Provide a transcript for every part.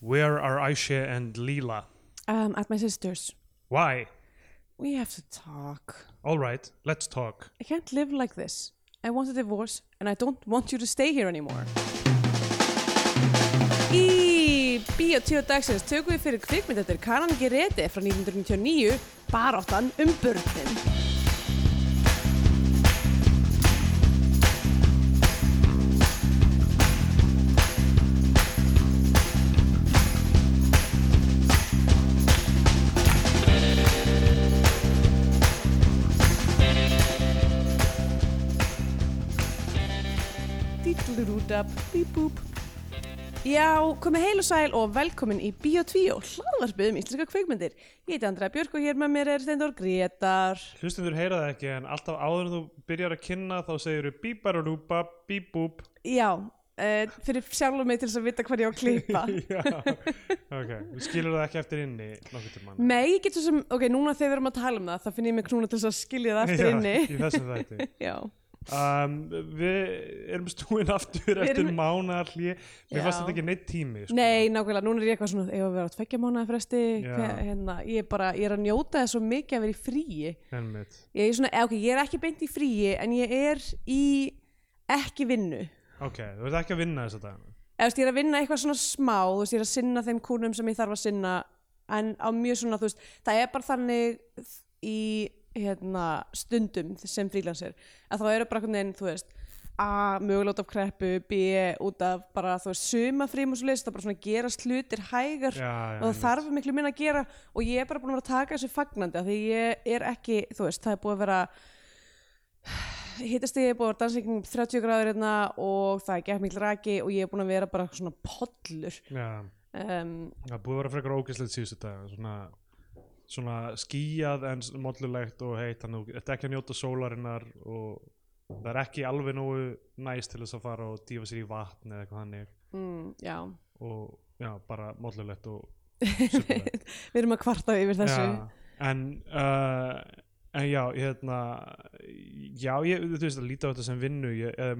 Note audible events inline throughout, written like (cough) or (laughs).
Where are Aisha and Leela? Um, at my sister's. Why? We have to talk. All right, let's talk. I can't live like this. I want a divorce and I don't want you to stay here anymore. Í Bíotíu dagsins tökum við fyrir kvikmyndatir Kanan Gerete frá 1999 baráttan um börnin. Dítlurúdab, bíbúp. Já, komið heil og sæl og velkomin í Bíotvíó, hlaðvarpið um íslenska kvikmyndir. Ég heiti Andrea Björk og hér með mér er Steindor Gretar. Hlustundur heyra það ekki en alltaf áður en þú byrjar að kynna þá segir þú bíbarúba, bíbúp. Já, uh, fyrir sjálfum mig til þess að vita hvað ég á að klippa. (laughs) Já, ok, þú skilur það ekki eftir inni nokkuð til manna. Nei, ég get svo sem, ok, núna þegar við erum að tala um það, þá finn ég mig knúna til þess að skilja það eftir inni. Já, í þessum þætti. (laughs) Já, Um, við erum stúin aftur Við eftir erum- mánar. Mér fannst þetta ekki neitt tími. Sko. nei, nákvæmlega, núna er ég eitthvað svona, ég var að vera á tveggja mánuða fresti, hérna, ég er bara, ég er að njóta þess svo mikið að vera í fríi. Ég er svona, eh, ok, ég er ekki beint í fríi, en ég er í ekki vinnu. Ok, þú ert ekki að vinna eða þú veist, ég er að vinna eitthvað svona smá veist, ég er að sinna þeim kúnum sem ég þarf að sinna en á mjög svona, þú veist það er bara þannig í hérna, stundum sem frílansir að þá eru bara einhvern veginn, þú veist A, mögulega út af kreppu, B, út af bara, þú veist, sumafrím og svo leist það bara svona gerast hlutir hægar Já, já, og það þarf miklu minna að gera og ég er bara búin að vera að taka þessu fagnandi af því ég er ekki, þú veist, það er búið að vera hittast ég er búið að vera dansingum 30 gráður hérna og það er gett mikil raki og ég er búin að vera bara svona pollur Já, um, það búið að vera frekar ógæslegt síðustu dag. Svona, svona skýjað en mollulegt og heitt. Þannig að þetta er ekki að njóta sólarinnar og það er ekki alveg nógu næst til þess að fara og dífa sér í vatn eða eitthvað þannig. mm, já, Og já, bara mollulegt og (laughs) superlegt. við erum að kvarta yfir þessu Já, en uh, en já, ég hérna já, ég, þú veist að líta á þetta sem vinnu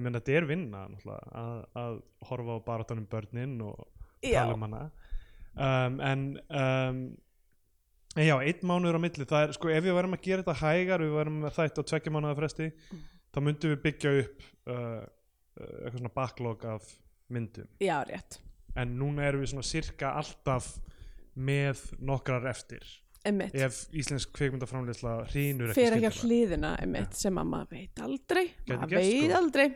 menn þetta er vinna að, að horfa á baráttanum börnin og tala um hana um, en um, en já, einn mánuður á milli. Það er, sko, ef við værum að gera þetta hægar við værum með þætt á tveggja mánuða fresti þá myndum við byggja upp uh, uh, eitthvað svona backlog af myndum. Já, rétt, en núna erum við svona cirka alltaf með nokkrar eftir. Emmitt ef íslensk kveikmyndaframleysla hrýnur ekki fyrir ekki skyndilega. hliðina, emmitt sem að maður veit aldrei. Maður veit sko. aldrei.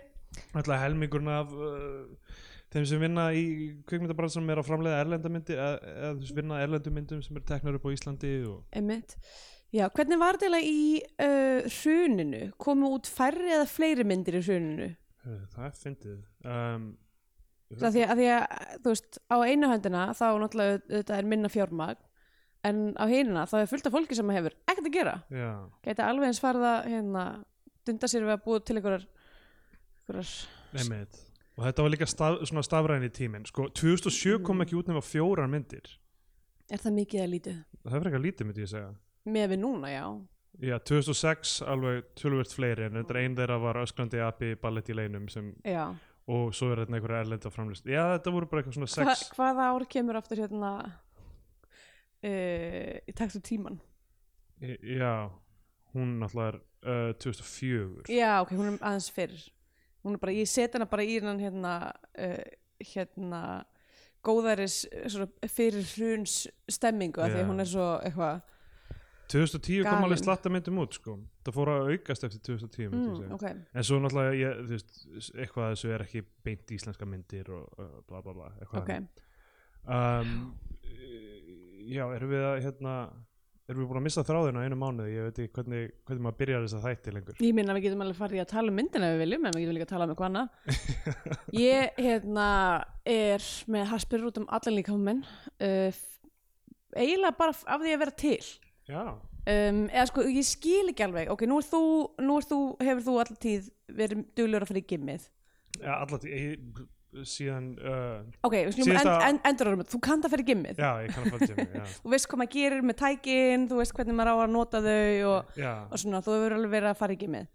Ætla helmingurinn af uh, þeim sem vinna í kveikmyndabransanum er að framleiða erlendamyndi eða, þú veist, vinna erlendumyndum sem eru teknar upp á Íslandi og emmitt Já, hvernig var þetta í uh, hruninu? Komu út færri eða fleiri myndir í hruninu? það er fyndið um, Það því, að því að, þú veist, á einu höndina þá náttúrulega þetta er minna fjármagn en á hinina þá er fullt af fólki sem hefur ekkert að gera. já, Gæti alveg eins farið að hérna, dunda sér við að búa til einhverjar, einhverjar og þetta var líka staf, svona stafræni tíminn sko, 2007 kom Mm. ekki út nema fjórar myndir er það mikið að lítið? það er frekar lítið myndi ég segja Með við núna, já. já, 2006 alveg tölvöld fleiri en þetta einn þeirra var öskrandi api ballett í leinum sem, og svo er þetta einhverja erlenda framlist já, þetta voru bara eitthvað svona Hva, sex hvaða ár kemur aftur hérna uh, í takt og tíman? Í- Já, hún náttúrulega er uh, 2004 Já, ok, hún er aðeins fyrir. Hún er bara, ég set hana bara í hennan hérna, uh, hérna, góðæris fyrir hruns stemmingu af því að hún er svo eitthvað 2010 kom alveg slatta myndum út sko. það fór að aukast eftir 2010 myndi ég mm, segja. ok, en svo náttúrulega ég, veist, eitthvað af þessu er ekki beint íslenska myndir og uh, bla bla bla eitthvað ok þannig. um, já, erum við að hérna, erum við búin að missa þráðina einu mánuði, ég veit ekki hvernig, hvernig maður byrjar þess að þætti lengur. Ég minna við getum alveg farið að tala um myndina við viljum en við getum líka að tala um eitthvað annað. (laughs) Ég hérna er með harspyrur út um allan líka minn. Uh, eiginlega bara af því að vera til. Já, um, eða sko ég skil ekki alveg. Ok, nú þú, nú þú hefur þú alltaf tíð verið duglur að fara í gimmið? Já alltaf ég, síðan uh, ok, við skulum Síðasta- end, end, endur árum þú kannt að fara í gimmið. Já, ég kann að fara til já, (laughs) þú veist hvað maður gerir með tækin þú veist hvernig maður á að nota þau og, og svona, þú hefur alveg verið að fara í gimmið.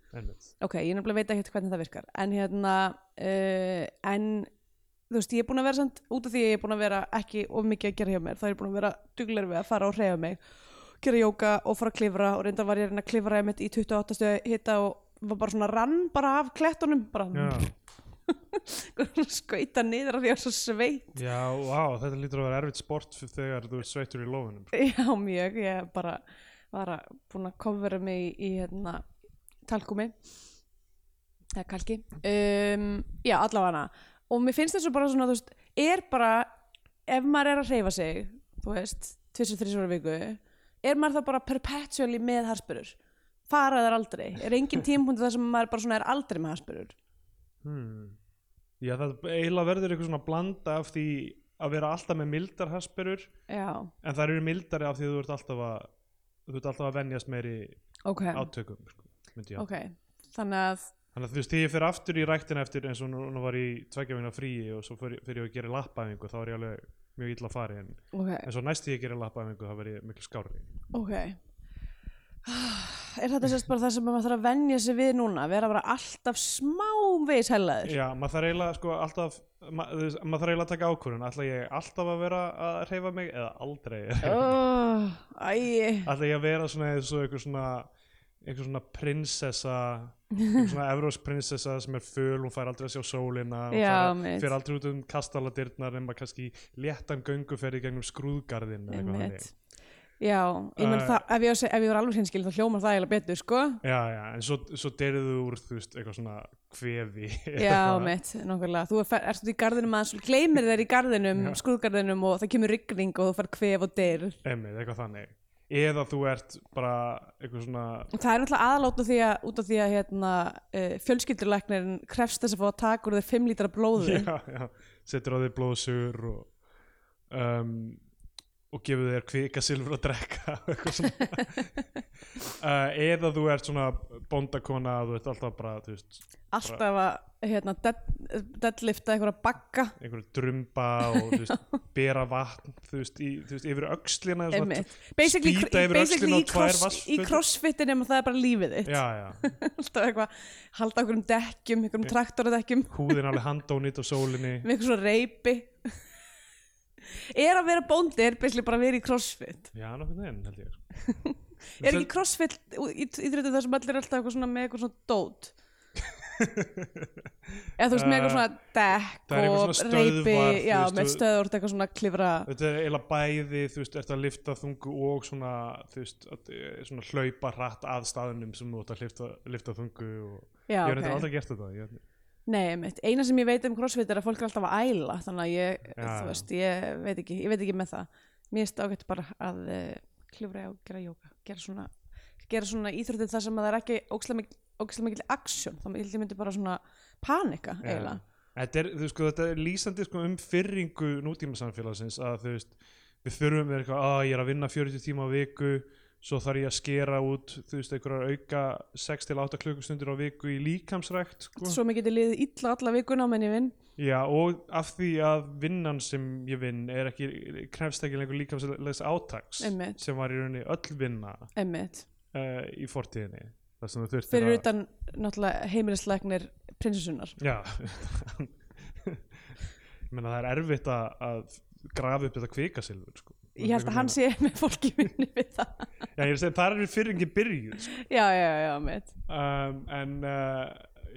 Ok, ég nefnilega veit ekki hvernig það virkar. En hérna uh, en þú veist, ég er búin að vera samt út af því ég er búin að vera ekki of mikið að gera hjá mér þá er ég búin að vera duglegur við að fara og hreyfa mig gera jóka og fara að klifra. Og reynda var ég að klifra einmitt í 28 stöðu hitta og var bara svona rann bara af klettunum bara Já, skauta niður af því að ég var svo sveitt já, vá, þetta lítur að vera erfitt sport þegar þú ert sveittur í lofunum Já, mjög, ég bara var að búin að kofvera mig í, í hérna, talkumi eða kalki. Um, Já, allavega. Og mér finnst þessu bara svona, þú veist er bara, ef maður er að hreyfa sig þú veist, tvisar þrísvara viku er maður þá bara perpetually með harspurur? Fara þar aldrei, er engin tímapunkti þar sem maður bara svona er aldrei með harspurur hmm. Já, það eiginlega verður eitthvað svona blanda af því að vera alltaf með mildar hasperur Já, en það eru mildari af því að þú ert alltaf að þú ert alltaf að venjast meiri ok, átökum sko, myndi ég. Ok þannig að, Þannig að þú veist, þegar ég fyrir aftur í ræktina eftir eins og nú var í tveggjafina fríi og svo fyrir, fyrir ég að gera lappaæfingu þá er ég alveg mjög illa að fari en, ok, en svo næst ég gera lappaæfingu þá verð ég miklu skárri. Ok (sighs) Er þetta sérst bara það sem maður þarf að venja sig við núna, vera bara alltaf smávegis hellaður? Já, maður þarf eiginlega sko alltaf ma, þú veist, maður þarf eiginlega að taka ákvörðun. Ætla ég alltaf að vera að hreyfa mig eða aldrei? Oh, Æ, ætla ég að vera svona eins og einhver svona einhver svona prinsessa einhver svona (laughs) evrósk prinsessa sem er föl, hún fær aldrei að sjá sólina hún Já, fær, fer aldrei út um kastaladyrnar nema kannski léttan gönguferð í gegnum skrúðgarðin eða eitthvað þannig. Já, ég menn Uh, það, ef ég, ef ég var alveg hinskil þá hljómar það eiginlega betur, sko. Já, já, en svo, svo derðu úr þú veist, eitthvað svona kvefi Já, mitt, nokkulega Þú er, ert út í garðinum aðeins og gleymir þér í garðinum Já. skrúðgarðinum og það kemur rigning og þú fær kvef og deyr. Einmitt, eitthvað þannig. Eða þú ert bara eitthvað svona það er náttúrulega aðalátt því að, út af því að hérna, uh, fjölskyldulæknirinn krefst þess að fá að taka úr þeir 5 lítra blóði (laughs) já, já, setur á þig blóðsugur og um, og gefur þér kvika silfur að drekka uh, (laughs) eða þú ert svona bóndakona þú ert alltaf bara, veist alltaf að hérna, dead, deadlifta einhverja bagga. einhverju drumba og veist, (laughs) bera vatn þú veist, í, þú veist yfir einmitt. basically, basically í, cross, í crossfitin nema það er bara lífið þitt. Já, já, (laughs) alltaf eitthvað, halda okkur um dekkjum einhverjum traktoradekkjum húðin alveg handónýtt á sólinni. Með eitthvað svona reypi er að vera bóndi er basically bara að vera í crossfit já, nokkuð þenn held ég (laughs) er ekki crossfit í íþrjóttu þar sem allir er alltaf eitthvað svona með eitthvað svona dót (laughs) eða þú veist með eitthvað svona dekk og reypi já, með stöður eitthvað svona klifra Þetta er eiginlega bæði, þú veist, ert að lifta þungu og svona, þú veist, að, eh, svona hlaupa hratt að staðunum sem þú ert að lifta, lifta þungu og já, ég hef okay. ok, aldrei gert þetta. Ég, nei, mitt eina sem ég veit um crossfit er að fólk er alltaf að æla þannig að ég, já. veist, ég veit ekki ég veit ekki með það, mér er ágætt bara að uh, klifra og gera jóka gera svona, gera svona íþróttir þar sem að það er ekki ókslega mikil, aksjón, þá myndi ég myndi bara svona panika, eiginlega. Þetta, er, sko, þetta er lýsandi sko, um fyrringu nútíma samfélagsins að veist, við þurfum við eitthvað, að ég er að vinna 40 tíma á viku, svo þarf ég að skera út, þú veist, einhverjar auka 6-8 klukkustundir á viku í líkamsrækt, sko. svo mér geti liðið illa alla vikuna á menn ég vinn Já, og af því að vinnan sem ég vinn er ekki, krefst ekki lengur líkamslegs átaks Einmitt. sem var í rauninni öll vinna uh, í fortíðinni fyrir utan náttúrulega heimilislegnir prinsessunar já (laughs) ég meina það er erfitt að, að grafa upp þetta kvikasilfur sko. Ég held að hann sé (laughs) með fólki vinni við það. Já, ég er að segja, það er fyrir ekki byrjuð sko. já, já, já, um, en uh,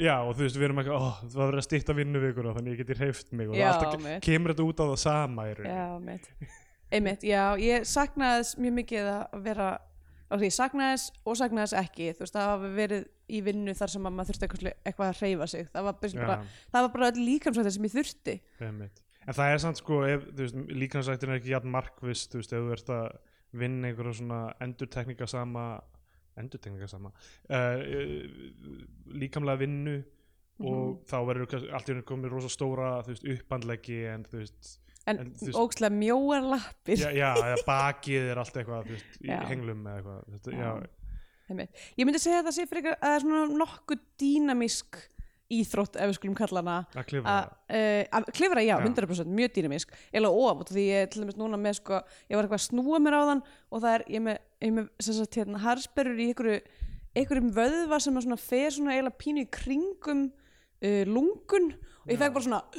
já, og þú veist, við erum ekki oh, það var verið að stýtta vinnuvikuna þannig ég geti hreift mig og Já, það alltaf kemur þetta út á það sama já, mitt. Einmitt, já, ég saknaði þess mjög mikið að vera ok, ég saknaði þess og saknaði þess ekki. Þú veist, það hafa verið í vinnu þar sem að maður þurfti eitthvað, að hreyfa sig. Það var, bara, það var bara öll líkamsvættir sem ég þurfti. Einmitt. En það er samt sko, veist, líkansættin er ekki jafn markvist, þú veist, ef þú ert að vinna einhverja svona endurtekninga sama, endurtekninga sama, uh, líkamlega vinnu og þá verður allt í henni komið rosa stóra, veist, upphandleggi en þú veist, en, En veist- ókslega mjóar lappir já, já, bakið er allt eitthvað, veist, í henglum eða eitthvað, þetta, Já. já. Ég myndi segja að það sé fyrir að það er svona nokkuð dýnamísk íþrótt ef við skulum kalla hana. Að klifra. Að uh, klifra, já, Já. 100% mjög dýnamísk. Eða of, því ég til dæmis núna með sko, ég var eitthvað að snúa mér á þann og það er, ég er með, ég með sem sagt, hérna, harsperrur í einhverju einhverjum vöðva sem að svona fer svona eiginlega pínu í kringum uh, lungun og ég fekk bara svona (laughs)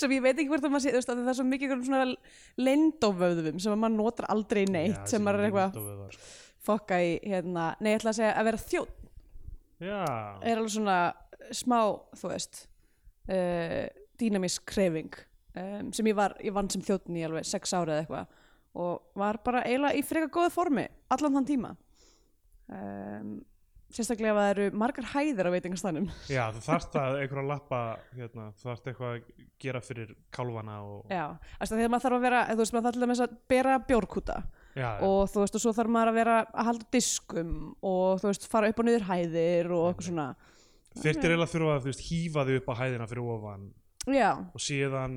sem ég veit ekki hvort að maður sé, þú veist, að það er svo mikið leyndóvöðum sem að maður notar aldrei neitt, Já, sem maður er eitthvað sko. fokka í, hérna, nei, ég ætla að segja að vera þjótt Já, er alveg svona smá, þú veist uh, dýnamísk kreyfing um, sem ég var, ég vann sem þjóttn í alveg sex ára eða eitthvað og var bara eiginlega í frekar góða formi allan þann tíma. Um, sérstaklega ef það eru margar hæðir á veitingastænum já, þú þarft að einhver að lappa hérna, þú þarft eitthvað að gera fyrir kálfana og já, þess að þegar maður þarf að vera þú veist, maður þarf að bera bjórkúta já, já, og þú veist, og svo þarf maður að vera að halda diskum og þú veist, fara upp og niður hæðir og eitthvað svona. Þyrftir eiginlega að þurfa að hífa þig upp á hæðina fyrir ofan já, og síðan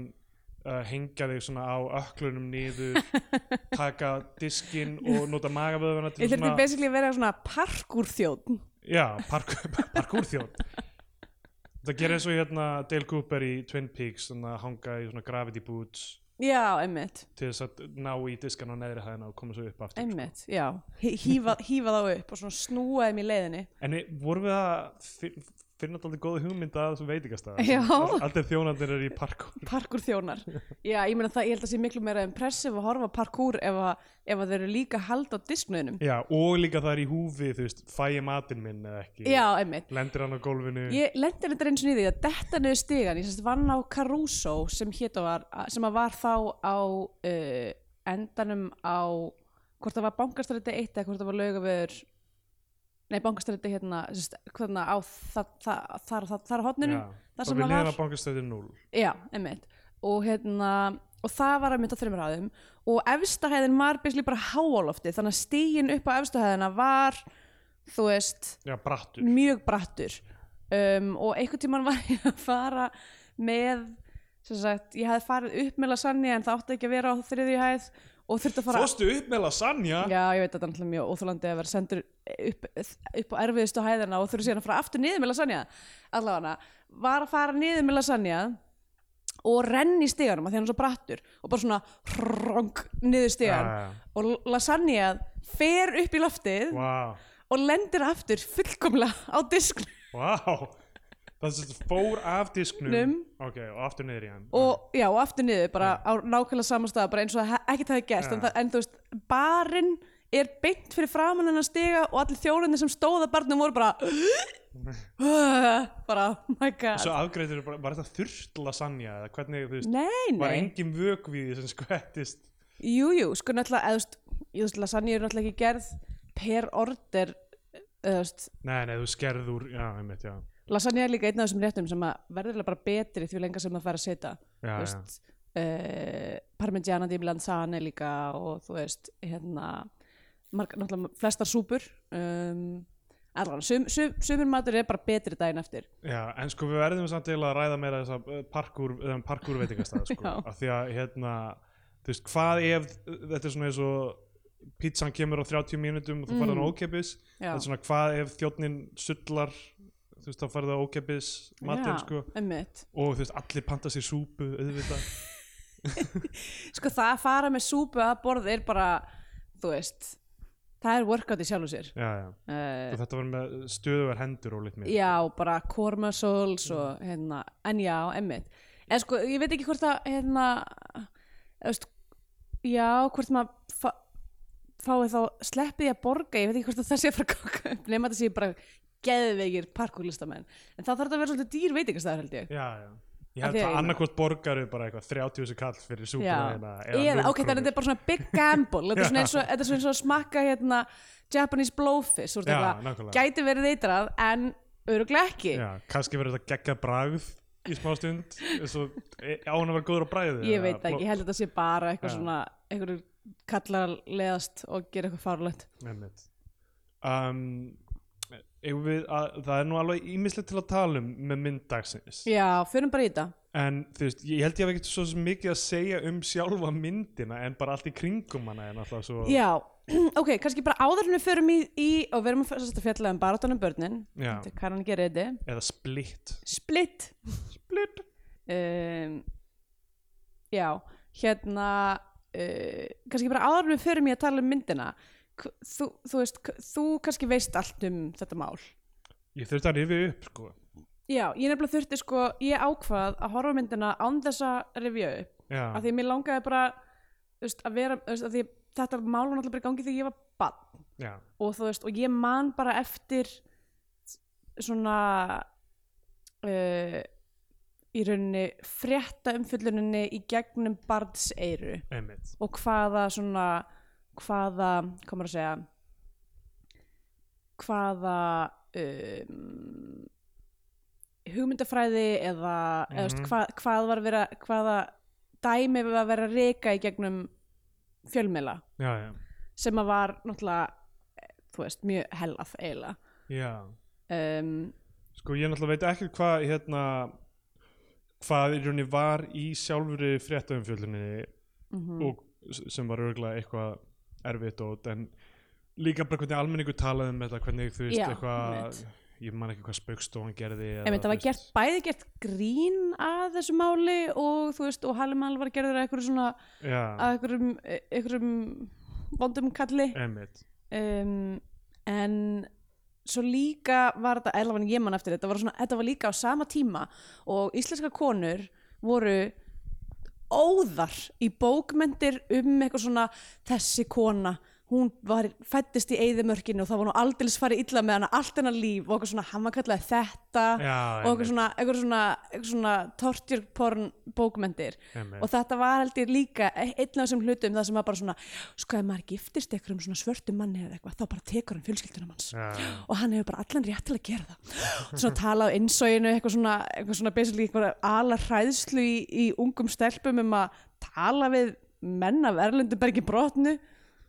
uh, hengja þig svona á öklunum niður (laughs) taka diskinn og nota til ég þurfti svona basically að vera svona parkúrþjóðn já, park, (laughs) parkúrþjóð það gerir eins og hérna Dale Cooper í Twin Peaks svona að hanga í svona gravity boots já, einmitt. Til þess að ná í diskan á neðri hæðina og koma svo upp aftur sko. Einmitt, já, hífa þá upp og svona snúa þeim í leiðinni. En vorum við að finna alltaf góða hugmynd að þessum veitingastæð Já. Alltaf þjónandir er í parkour. Parkour þjónar. Já, ég meina það, ég held að sé miklu meira impressive að horfa á parkour ef að, ef að þeir eru líka hald á disknuðinum Já, og líka það er í húfi, þú veist, fæ ég matinn minn eða ekki? Já, einmitt. Lendir hann á gólfinu? Ég lendi þetta eins og niður að detta niður stigan ég sérst vann á Caruso sem hétt og var, sem að var þá á uh, endanum á hvort það var bankastrætti 1 eða hvort það var laugavör nei bankastrætti hérna sérst, hvernig á þar, þar, þar, þar, þar á hotninu Já, þar sem það var. að bankastöðu 0 Já, einmitt. Og hérna og það var að mynda þreymur hæðum. Og efstahæðin var basically bara háálofti þannig að stígin upp á efstahæðina var þú veist Já, brattur. mjög brattur. Um, og einhvern tímann var (laughs) ég að fara með sem sagt, ég hefði farið upp með lasagna en það átti ekki að vera á þriðju hæð og þurfti að fara Fórstu upp með lasagna? Já, ég veit að það er náttúrulega mjög óþólandi að vera sendur upp, upp á erfiðustu hæðina og þurfi síðan að fara aftur niður með lasagna. Allavega, var að fara niður með lasagna og renni í stiganum að því hann er svo brattur og bara svona hrong niður stigan Já, já. og lasagna fer upp í loftið Vá, og lendir aftur fullkomlega á disknum. Vá Það fór af disknum. Num. Ok, og aftur niður í hann. Og já, og aftur niður bara á nákvæmlega samastað bara eins og það ekkert hafi Já. en, það, en þú veist, barinn er beint fyrir framann hennar stiga og allir þjóðinni sem stóða barnum voru bara (gasps) bara, oh my god. Svo afgreitur bara, var þetta þurrt lasagna eða hvernig, þú veist, nei, var nei, engin vökvíði sem skvettist? Jú, jú, sko náttúrulega eða, þú veist, ég veist, lasagna er náttúrulega ekki gerð per order eða, þú veist, Nei, nei, þú skerður, já, einmitt, já lasagna er líka einn af þessum réttum sem að verður bara betri því lengar sem það fær að setja. Þú veist, uh, parmigiana di melanzane líka og þú veist hérna marg, flestar súpur um, allan, sum, sum, sumur matur er bara betri daginn eftir. Já, en sko við verðum samt til að ræða meira þess að parkour, parkour veitingastæð, sko, (laughs) af því að, hérna, þú veist, hvað ef, þetta er svona eins og pizzan kemur á 30 mínútum og þú ókepis, Mm. Já. þetta er svona hvað ef þjónnin sullar, þú veist, þá farið það ókepis matinn, sko, og þú veist, allir panta sér súpu, auðvitað, (laughs) sko það að fara með súpu að borð er bara þú veist það er workout í sjálfu sér. Já, já, uh, og þetta var með stöðuver hendur og lit mér, já, bara core muscles og hérna, en já, emmitt en sko, ég veit ekki hvort að hérna, þú veist já, hvort maður fa fái þá sleppið í að borga ég veit ekki hvort að það sé að kóka upp. Nema þetta sé bara geðveikir parkurlistamenn en þá þarf þetta að vera svolítið dýr veitingastæður held ég. Já, já, ég held að ég- annarkvort borgaru bara eitthvað 30 þessu kall fyrir súpuna eða, ok, þannig að þetta er bara svona big gamble. Þetta er (laughs) svona eins og, þetta er svona eins og smakka hérna Japanese blowfish. Þetta, nákvæmlega. gæti verið eitrað en öruglega ekki. Já, kannski verður þetta geggja bragð í smá stund e- á hann að vera góður á bragðið ég veit ekki, ég held að þetta sé bara eitthvað Já. svona, einhverju kallar leðast og gera eitthvað Einmitt. um, við að, það er nú alveg ímislegt til að tala um með mynd dagsins já, förum bara í þetta en þú veist, ég held ég hef ekkert svo sem mikið að segja um sjálfa myndina en bara allt í kringum hana er náttúrulega svo já, (clears throat) ok, kannski bara áður en við förum í, í og við erum að að fjalla um barátunum börnin. Já. þetta kann hann gera þetta eða splitt split. Splitt um, já, hérna uh, kannski bara áður en við förum í að tala um myndina. Þú, þú veist, þú kannski veist allt um þetta mál. Ég þurfti að rifja upp sko. Já, ég nefnilega þurfti sko, ég ákvað að horfa myndina án þess að rifja upp. Af því að mér langaði bara veist, að vera, veist, að því þetta mál var náttúrulega bara í gangi þegar ég var bann og þú veist, og ég man bara eftir svona uh, í rauninni frétta umfylluninni í gegnum barnseiru einmitt. Og hvaða svona hvaða, hvað maður að segja hvaða um, hugmyndafræði eða, mm eða veist, Mhm. hvað, var að vera hvaða dæmi var að vera að reka í gegnum já, sem að var náttúrulega þú veist, mjög hellað eiginlega. Já. Um, Sko ég náttúrulega veit ekki hvað hérna hvað í rauninni var í sjálfuri fréttaumfjölduninni mm og s- sem var örgulega eitthvað erfitt og en líka bara hvernig almenningu talaði um þetta hvernig þú veist Já, eitthvað. Ég man ekki hvað spaukstofan gerði Einmitt, það var gert, bæði gert grín að þessu máli og þú veist, og Hallimann var gerður að einhverju svona, já, að einhverjum, einhverjum vondum kalli. Um, en svo líka var þetta, eða var ég mann eftir þetta var svona, þetta var líka á sama tíma og íslenska konur voru óðar í bókmendir um eitthvað svona þessi kona hún var, fættist í eyðimörkinu og það var nú aldils farið illa með hana allt hennar líf og eitthvað svona, hann var kallaði þetta já, og eitthvað svona, eitthvað svona, eitthvað svona torture porn bókmendir einmitt, og þetta var held ég líka einn af þessum hlutum það sem var bara svona sko ef maður giftist einhverjum svona svörtum manni eða eitthvað þá bara tekur hann fjölskyldunum hans já, og hann hefur bara allan rétt til að gera það. Svona tala á innsóginu eitthvað svona, eitthvað svona basically eitthvað ala hræðslu í, í ungum stelpum um að tala við menn af erlendu bergi brotnu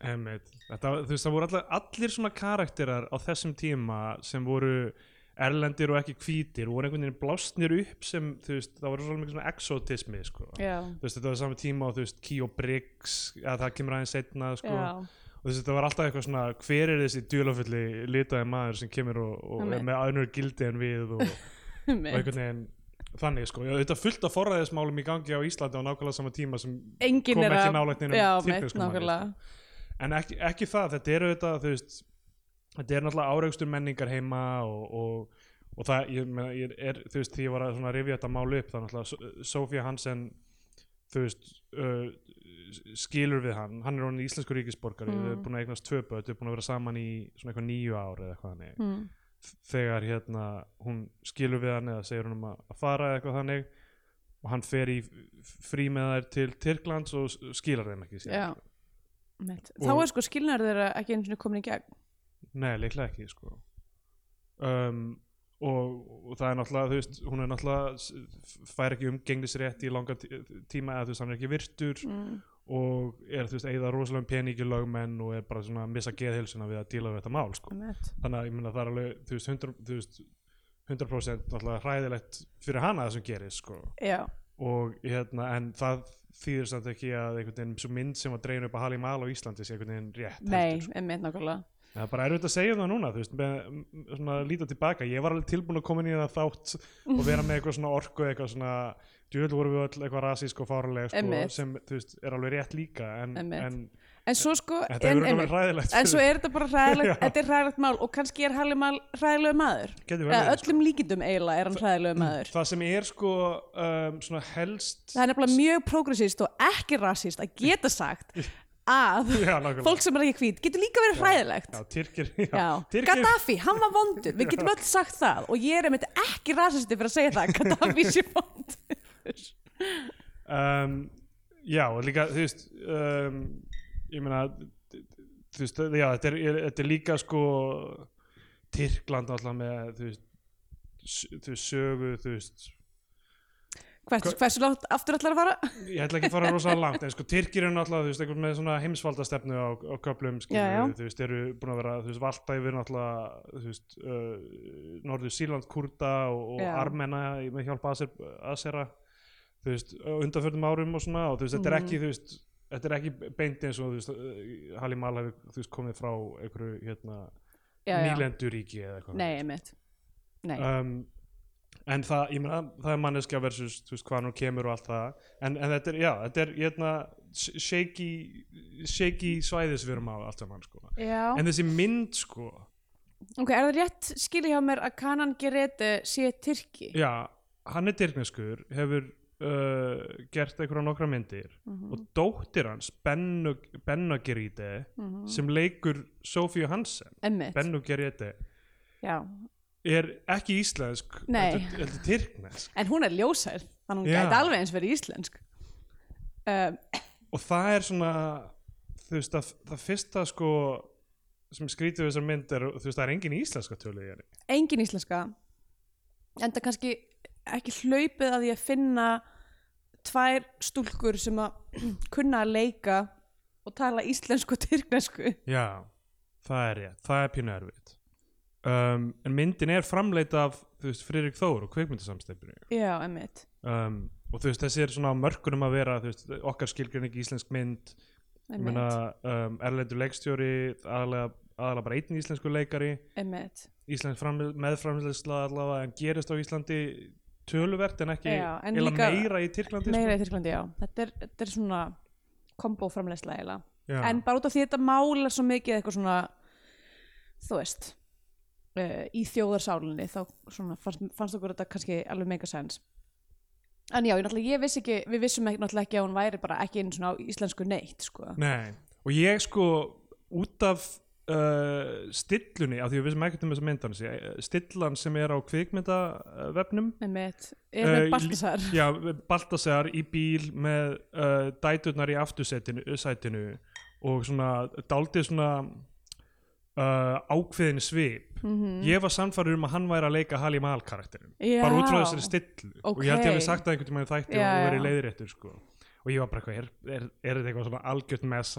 Þetta, þú veist, það voru allir, allir svona karakterar á þessum tíma sem voru erlendir og ekki hvítir og voru einhvern veginn blásnir upp sem, þú veist, það voru svona mikið svona exotismi, sko. Já, þú veist, þetta var saman tíma og þú veist, Key og Briggs að það kemur aðeins setna sko. já, og þú veist, þetta var alltaf eitthvað svona hver er þessi djúlafulli litaði maður sem kemur og, og er með aðnur gildi en við og, (laughs) og einhvern veginn þannig sko, þetta fullt af forræðismálum í gangi á Íslandi á nákvæmlega sama tíma sem engin kom ekki nálægt mitt, manni, nákvæmlega. sko. En ekki, ekki það, þetta eru þetta þú veist, þetta er náttúrulega áreikstur menningar heima og, og, og það, ég, meina, ég er, þú veist, því ég var að svona rifja þetta mál upp, það er náttúrulega So- Sofía Hansen þú veist uh, skilur við hann, hann er honum íslensku ríkisborgari, Mm. þau eru búin að eignast tvö börn, þau eru búin að vera saman í svona eitthvað nýju ár eða eitthvað þannig mm. þegar hérna hún skilur við hann eða segir hún um að fara eitthvað þannig og hann fer í frí með þær til Tyrklands og skilar þeim ekki síðan, Já. Þá er sko skilnar þeirra ekki eins og komin í gegn Nei, leiklega ekki sko. um, og, og það er náttúrulega þú veist, hún er náttúrulega fær ekki umgengnisrétt í langa tí- tíma eða þú veist, hann er ekki virtur mm. og er þú veist, eigða rosalega peningi lögmenn og er bara svona að missa geðhilsuna við að díla við þetta mál sko. Þannig að ég meina það er alveg þú veist, 100%, þú veist, 100% náttúrulega hræðilegt fyrir hana það sem gerist sko. já, og hérna, en það þýðir samt ekki að einhvern veginn svo mynd sem var dregin upp að Halli Mal á Íslandi sé einhvern veginn rétt nei, einmitt nákvæmlega. Það er bara erfitt að segja það núna, þú veist, með, svona líta tilbaka. Ég var alveg tilbúin að koma inn í það þátt og vera með eitthvað svona orku, eitthvað svona, djúvel voru við öll eitthvað rasísk og fárulega, sko, sem, þú veist, er alveg rétt líka, en, en en svo sko, þetta en, ræðilegt. en svo er þetta bara hræðilegt (laughs) Já. þetta er hræðilegt mál og kannski er Halli Mal hræðilegu maður. Verið, sko. öllum líkindum eiginlega er hann hræðilegu maður. Það sem er, sko, um, svona helst... það er nefnilega mjög progressist og ekki rassist að geta sagt (laughs) að Já, fólk sem er ekki hvít getur líka verið hræðilegt. Já, Tyrkir, já, Já, Tyrkir, Gaddafi, hann var vondur, við (laughs) getum öll sagt það og ég er einmitt ekki rasisti fyrir að segja það Gaddafi sé vondur. Um, já, líka, þú veist, um, ég meina, þú veist, já, þetta er, er, þetta er líka, sko, Tyrkland alltaf með, þú veist, þú veist, sögu, þú veist, Hvers, Hversu langt aftur ætlar að fara? ég ætla ekki að fara rosa langt en sko Tyrkir eru náttúrulega þú veist einhvern með svona heimsvaldastefnu á, á já. skilur þú veist eru búin að vera þú veist valda yfir náttúrulega þú veist uh, Norður Sýrland kurda og, og. Armena með hjálp Aser, Asera þú veist á undanförnum árum og svona og þú veist þetta er Mhm. ekki þú veist þetta er ekki beint eins og þú veist uh, Halli Mal hefur þú veist komið frá einhverju hérna nýlenduríki eða eitthvað. Nei, einmitt. Nei, um, en það, ég meina, það er manneskja versus, þú veist, hvað nú kemur og allt það. En, en þetta er, já, þetta er hérna, sh- shaky shaky svæðis við erum á allt saman, sko. Já, en þessi mynd, sko. Ok, er það rétt skilja hjá mér að Kanan Gerete sé Tyrki? Já, hann er dyrkneskur hefur uh, gert einhverja nokkra myndir Mhm. og dóttir hans Bennu, Bennu Gerite sem leikur Sofíu Hansen. Emmitt, Bennu Gerite já. Er ekki íslensk heldur, tyrknesk. En hún er ljósær, þannig hún Já. gæti alveg eins verið íslensk. Um, og það er svona þú veist að það fyrsta sko sem skrítið við þessar mynd er þú veist það er engin íslenska tölu engin íslenska. En það kannski ekki hlaupið að að finna tvær stúlkur sem að (clears throat) kunna að leika og tala íslensku og tyrknesku. Já, það er rétt, það er pínu erfitt. Um, en myndin er framleita af þú veist Friðrik Þór og kveikmyndasamstefnu já, emmitt um, og þú veist þessi er svona á mörkunum að vera veist okkar skilgrinn ekki íslensk mynd. Ég meina um, erlendur leikstjóri aðalega, aðalega bara einn íslensku leikari. Íslensk framle- meðframleysla allavega en gerist á Íslandi töluvert en ekki Já, en líka- meira í Tyrklandi meira í Tyrklandi, já. Þetta er, þetta er svona kombo framleysla eiginlega. En bara út af því þetta mál er svo mikið eitthvað svona þú veist uh, í þjóðarsálinni þá svona fannst, fannst okkur þetta kannski alveg mega sens en já, ég, ég vissi ekki við vissum ekki, náttúrulega ekki að hún væri bara ekki einu svona íslensku neitt sko. Nei, og ég sko út af uh, stillunni, af því við vissum ekkert um þessa myndan stillan sem er á kvikmyndavefnum er Eh, með Baltasar? Já, Baltasar í bíl með uh, dæturnar í aftursætinu sætinu, og svona daldið svona uh, ákveðin svip. Mm ég var samfæður um að hann væri að leika Halli Mal karakterin Já. bara út frá þessari stillu. Og ég held ég að við sagt það einhvern tímann í þætti Já, og verið leiðréttur sko. Og ég var bara eitthvað, er, er, þetta eitthvað svona algjört mess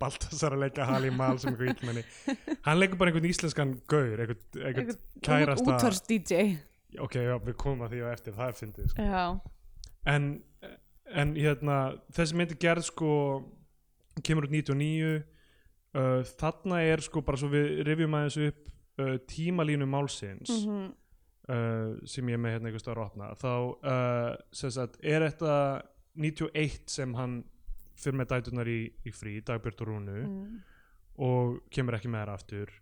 Baltasar að leika Halli Mal sem eitthvað illmenni? Hann leikur bara einhvern íslenskan gaur einhvern, einhvern kærasta útvars DJ ok, já, við komum að því á eftir, það fyndið sko. já, en, en hérna þessi myndi gerð sko kemur út 99 uh, þarna er sko bara svo við rifjum aðeins upp uh, tímalínu málsins mm uh, sem ég með hérna einhvers staðar að opna. Þá uh, sem sagt, er þetta 91 sem hann fyrir með dæturnar í, í frí Dagbjörn og Rúnu mm. og kemur ekki með þær aftur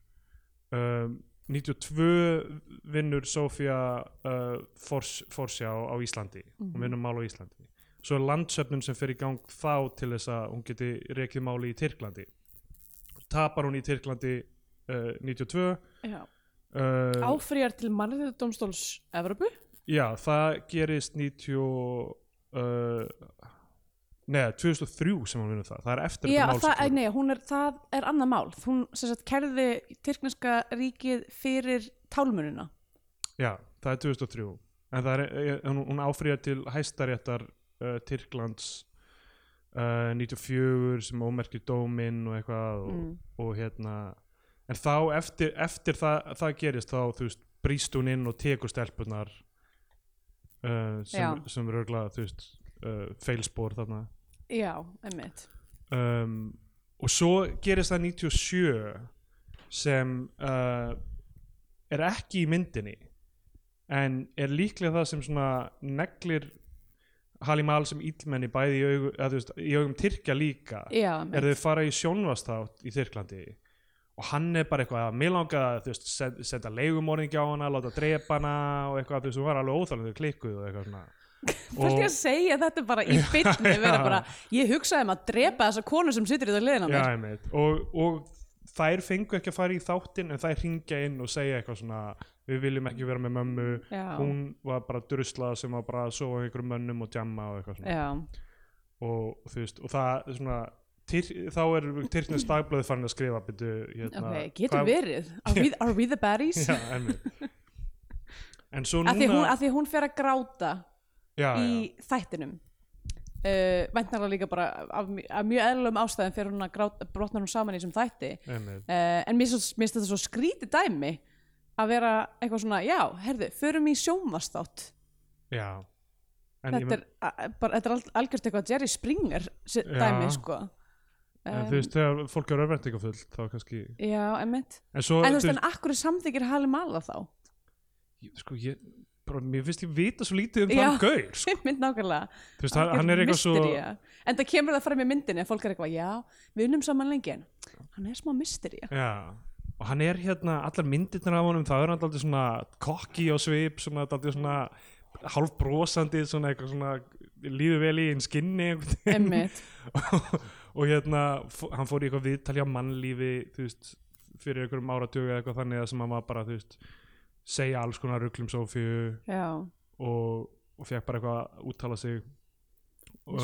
um, 92 vinnur Sofía uh, fors, Forsjá á Íslandi hún Mhm. vinnur mál á Íslandi svo er landsöfnun sem fer í gang þá til þess að hún geti rekið máli í Tyrklandi tapar hún í Tyrklandi uh, 92 já. uh, áfrýjar til mannréttindómstóls Evropu já, það gerist 90 uh, neða, 2003 sem hún vinnur það. Það er eftir Já, þetta mál það, kemur. nei, hún er, það er annað mál. Hún sem sagt kærði tyrkneska ríkið fyrir tálmununa Já, það er 2003 en það er, eh, hún, hún áfrýjar til hæstaréttar uh, Tyrklands uh, 94 sem ómerkir dóminn og eitthvað og, mm. og hérna. En þá eftir, eftir það, það gerist þá þú veist brýst hún inn og tekur stelpunar uh, sem, sem er örglað þú veist uh, feilspor þarna. Já, emmitt um, og svo gerist það 97 sem uh, er ekki í myndinni en er líklega það sem svona neglir Halimal sem íllmenni bæði í, augu, að, veist, í augum Tyrkja líka. Já, er þau fara í sjónvastátt í Tyrklandi og hann er bara eitthvað að mér langa að þú veist, send, senda leigumorðingi á hana láta drepa hana og eitthvað þú veist, hún var alveg óþálandi klikkuð og eitthvað svona. (laughs) Fólk ég að segja þetta bara í (laughs) bytni vera bara, ég hugsaði um að drepa þessa konu sem situr í það liðina Já, mér. og, og þær fengu ekki að fara í þáttinn en þær ringja inn og segja eitthvað svona við viljum ekki vera með mömmu. Já, hún var bara drusla sem var bara að sofa einhverjum mönnum og djamma og eitthvað svona. Já, og þú veist, og það svona tyr, þá er Tyrknes dagblöði farin að skrifa byrju, hérna, ok, getur hvað- verið. Are we, are we the baddies? (laughs) Já, einmitt. En svo Að því, hún, núna að því hún fer að gráta já, í já, þættinum. Uh, væntanlega líka bara af, af mjög eðlum ástæðum fyrir hún að gráta, brotnar hún saman í þessum þætti. Einmitt. Uh, en mér finnst þetta svo skrítið dæmi að vera eitthvað svona, já, herðu, förum í sjónvastátt já. En, þetta er, bara, þetta er al- algjört eitthvað Jerry Springer dæmi, sko en þú veist, þegar fólk er örvendingafullt þá kannski já, emmitt en svo, en þú veist, en akkur samþykir Halli Mala þá veist, sko, ég bara, mér finnst ég vita svo lítið um Já. þann gaur (laughs) sko. mynd nákvæmlega þú veist, hann, hann er eitthvað svo en það kemur það fram í myndinni að fólk er eitthvað, já, við unnum saman lengi en hann er smá mystería já, og hann er hérna, allar myndirnar af honum það er hann alltaf svona kokki á svip svona alltaf svona hálf brosandi svona eitthvað svona líður vel í einn skinni. (laughs) og hérna hann fór í eitthvað viðtalja mannlífi þú veist, fyrir einhverjum áratögu eða eitthvað þannig að sem hann var bara, þú veist segja alls konar ruglum Sofíu Já, og, og fekk bara eitthvað að úttala sig um,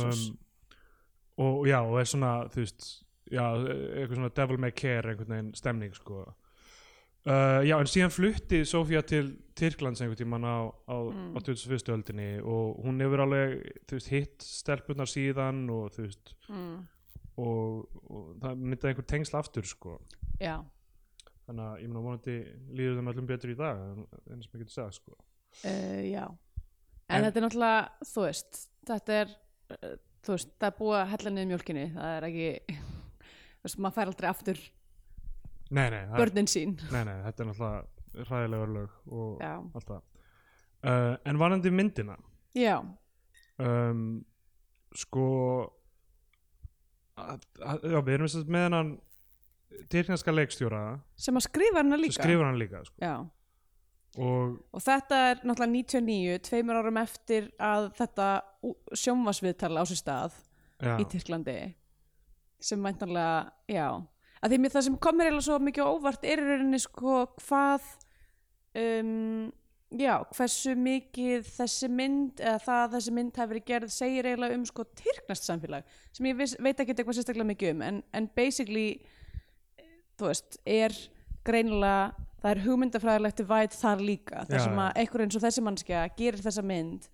og og já, og er svona þú veist, já, eitthvað svona devil may care einhvern veginn stemning sko uh, já, en síðan flutti Sofía til Tyrklands einhvern tímann á, á, Mm. á 21. öldinni og hún hefur alveg, veist, hitt stelpunar síðan og þú veist mm. Og, og það myndaði einhver tengsl aftur sko. Já, þannig að ég meina vonandi líður þeim öllum betur í dag en, sem ég getur segja sko. Uh, já. En, En- þetta er náttúrulega, þú veist, þetta er, uh, þú veist, það er búið að hella niður mjólkinni, það er ekki, (laughs) þú veist, maður fær aldrei aftur nei, nei, börnin sín. nei, nei, þetta er náttúrulega hræðilega lög og Já, allt það. Uh, en varandi myndina já, um, sko að, að, já, við erum með hennan tyrknarska leikstjóra sem að skrifa sem líka. skrifur hann líka sko. Og og þetta er náttúrulega 99, tveimur árum eftir að þetta sjónvarsviðtala á sér stað já, í Tyrklandi sem mæntanlega, já að því mér það sem kom mér eiginlega svo mikið óvart er í rauninni sko hvað um, já, hversu mikið þessi mynd eða það að þessi mynd hafi verið gerð segir eiginlega um sko tyrknast samfélag sem ég viss, veit ekki eitthvað sérstaklega mikið um en, en basically þú veist, er greinilega það er hugmyndafræðilegt divide þar líka þar sem að einhver eins og þessi mannskja gerir þessa mynd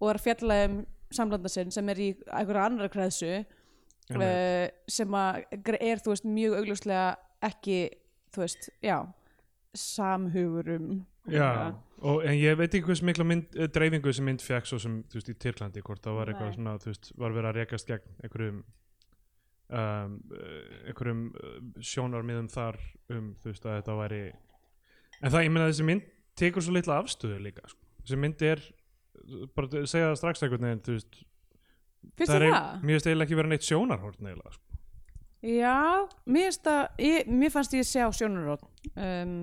og er að fjalla um samlanda sinn sem er í einhverja annar kreðsu uh, sem að er þú veist mjög augljóslega ekki þú veist, já samhugurum. Já, og, en ég veit ekki hvers mikla mynd, eh, dreifingu þessi mynd fekk svo sem þú veist í Tyrklandi hvort það var eitthvað svona þú veist var verið að rekast gegn einhverjum um, eh, einhverjum eh, sjónarmiðum þar um þú veist að þetta væri en það ég meina þessi mynd tekur svo litla afstöðu líka sko. þessi mynd er bara að segja það strax einhvern veginn þú veist finnst það er, það? mér finnst eiginlega ekki vera neitt sjónarhorn eiginlega sko. Já, mér, finnst það- ég, mér fannst ég sjá sjónarótt um,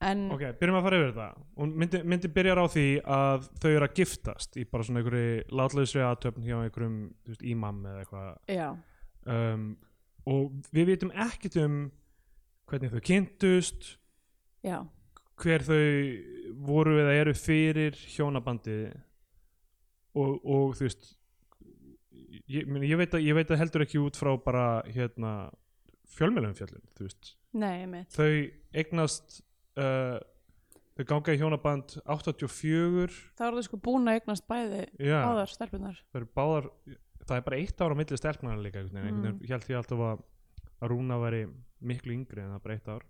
en ok, byrjum að fara yfir þetta. Og myndi, myndi byrjar á því að þau eru að giftast í bara svona einhverju látlausri aðtöfn hjá einhverjum þú veist, ímam eða eitthvað. Já, um, og við vitum ekkert um hvernig þau kynntust já, hver þau voru eða eru fyrir hjónabandið og, og þú veist ég, meni, ég, veit að, ég veit að heldur ekki út frá bara hérna fjölmjölum fjallin þú veist. Nei, þau eignast uh, þau ganga í hjónaband 84 þá eru þau sko búin að eignast bæði já, áðar stelpunar þau eru báðar það er bara eitt ára á milli stelpnar líka einhvern veginn, mm. ég held því alltaf að, að Rúna væri miklu yngri en það er bara eitt ár.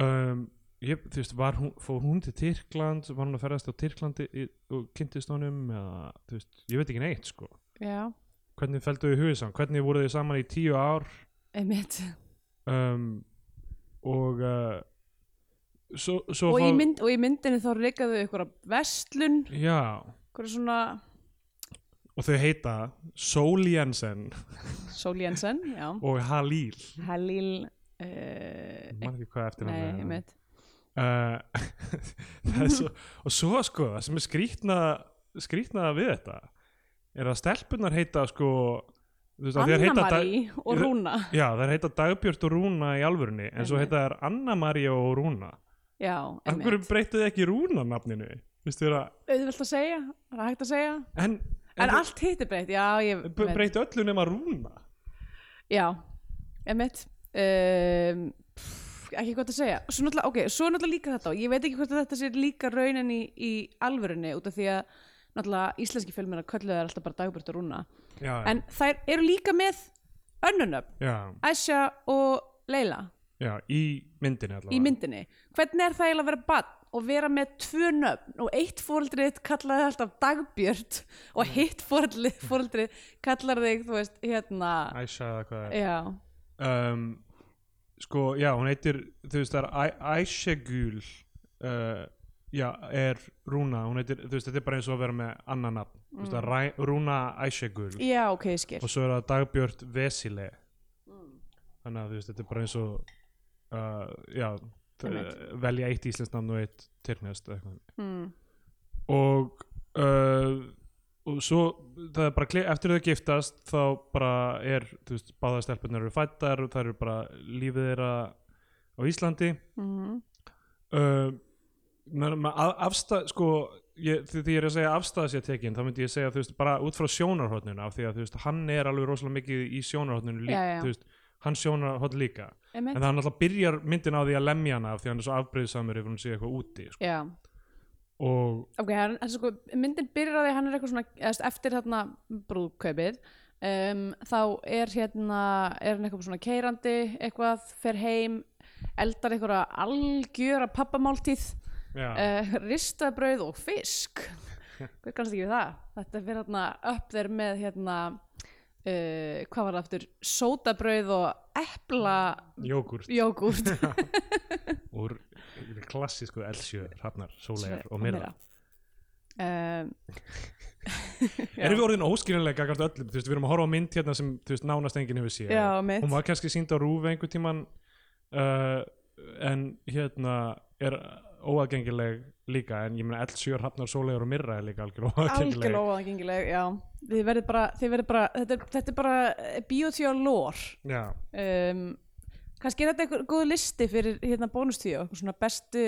Um, ég, þú veist, var hún, fór hún til Tyrkland var hún að ferðast á Tyrklandi í, og kynntist honum eða, þú veist, ég veit ekki neitt sko. Já, hvernig fældu þau hugið saman, hvernig voru þau saman í tíu ár? Einmitt. Um, og uh, svo, svo og, í mynd, og í myndinni þá reykaðu ykkur að vestlun ykkur svona og þau heita Sol Jensen Sól Jensen, já. (laughs) Og Halil. Halil uh, ég man ekki hvað eftir nei, einmitt. Uh, (laughs) það svo, og svo sko það sem er skrýtna skrýtna við þetta er að stelpunar heita sko Anna-Marí og Rúna. Já þær heita Dagbjört og Rúna í alvörunni en svo heita þær Anna-María og Rúna já, af hverju einmitt. þið ekki Rúna nafninu Vistu þér að, auðvelt að segja, það er hægt að segja? En, en þið- allt hitt er breytt, já, ég b- breyttu öllu nema Rúna? Já, einmitt. Um, pff, ekki gott að segja. Svo náttúrulega, ok, svo náttúrulega líka þetta og ég veit ekki hvort að þetta sé líka raunin í, í alvörunni út af því að náttúrulega íslenski fjölmina kölluð er alltaf bara dagbjört og rúna. Já, en þær eru líka með önnunöfn, já, Æsja og Leila já, í myndinni allavega. Í myndinni. Hvernig er það eiginlega að vera bann og vera með tvö nöfn og eitt fóreldrið kallaði alltaf dagbjört og hitt fóreldrið, (laughs) kallar þig, þú veist, hérna Æsja eða hvað er. Já, um, sko, já, hún heitir þú veist, það er Æsjegul uh, já, er Rúna, hún heitir, þú veist, þetta er bara eins og að vera með annan nafn, þú veist, það er Ræ- Rúna Æsjegul já, ok, skil. Og svo er það Dagbjört Vesile. Þannig að þú veist, þetta er bara eins og uh, já, velja eitt íslenskt namn og eitt tyrknest mm. og uh, og svo það er bara eftir þau giftast þá bara er þú veist, báða stelpunar eru fættar og það eru bara lífið þeirra á Íslandi Mm. uh, með, með af- afstæð sko ég, því ég er að segja tekin þá myndi ég segja þú veist bara út frá sjónarhóttninu af því að þú veist hann er alveg rosalega mikið í sjónarhóttninu líka Já, já. veist hann sjónarhótt líka. En það náttúrulega byrjar myndin á því að lemja hana af því að hann er svo afbreyðsamur ef hún sé eitthvað úti sko. Já, og ok, hann, hann, sko, myndin byrjar á því að hann er eitthvað svona, veist, eftir þarna brúðkaupið um, þá er hérna, er hann eitthvað svona keirandi, eitthvað, fer heim eldar einhverja algjöra pappamáltíð, uh, ristabrauð og fisk. Hver kannast ekki við það? Þetta fyrir hérna upp þeir með hérna uh, hvað var það aftur? Sótabrauð og epla jógurt jógurt (laughs) úr klassísku Elsjö, Hrafnar, Sólegar og Myrra. Um, erum við orðin óskiljanlega gagart öllum, þú veist, við erum að horfa á mynd hérna sem þú veist, nánast enginn hefur mitt. Hún var kannski sínd á rúfi einhver tíman uh, en hérna er óaðgengileg líka en ég meina L7 Hrafnar, Sólegar og Myrra er líka algjör óaðgengileg. Algjörlega óaðgengileg, já. Þið verður bara, þið verður bara þetta er, þetta er bara biotvíu lór já, um, kannski er þetta einhver góð listi fyrir hérna bónustíu, eitthvað svona bestu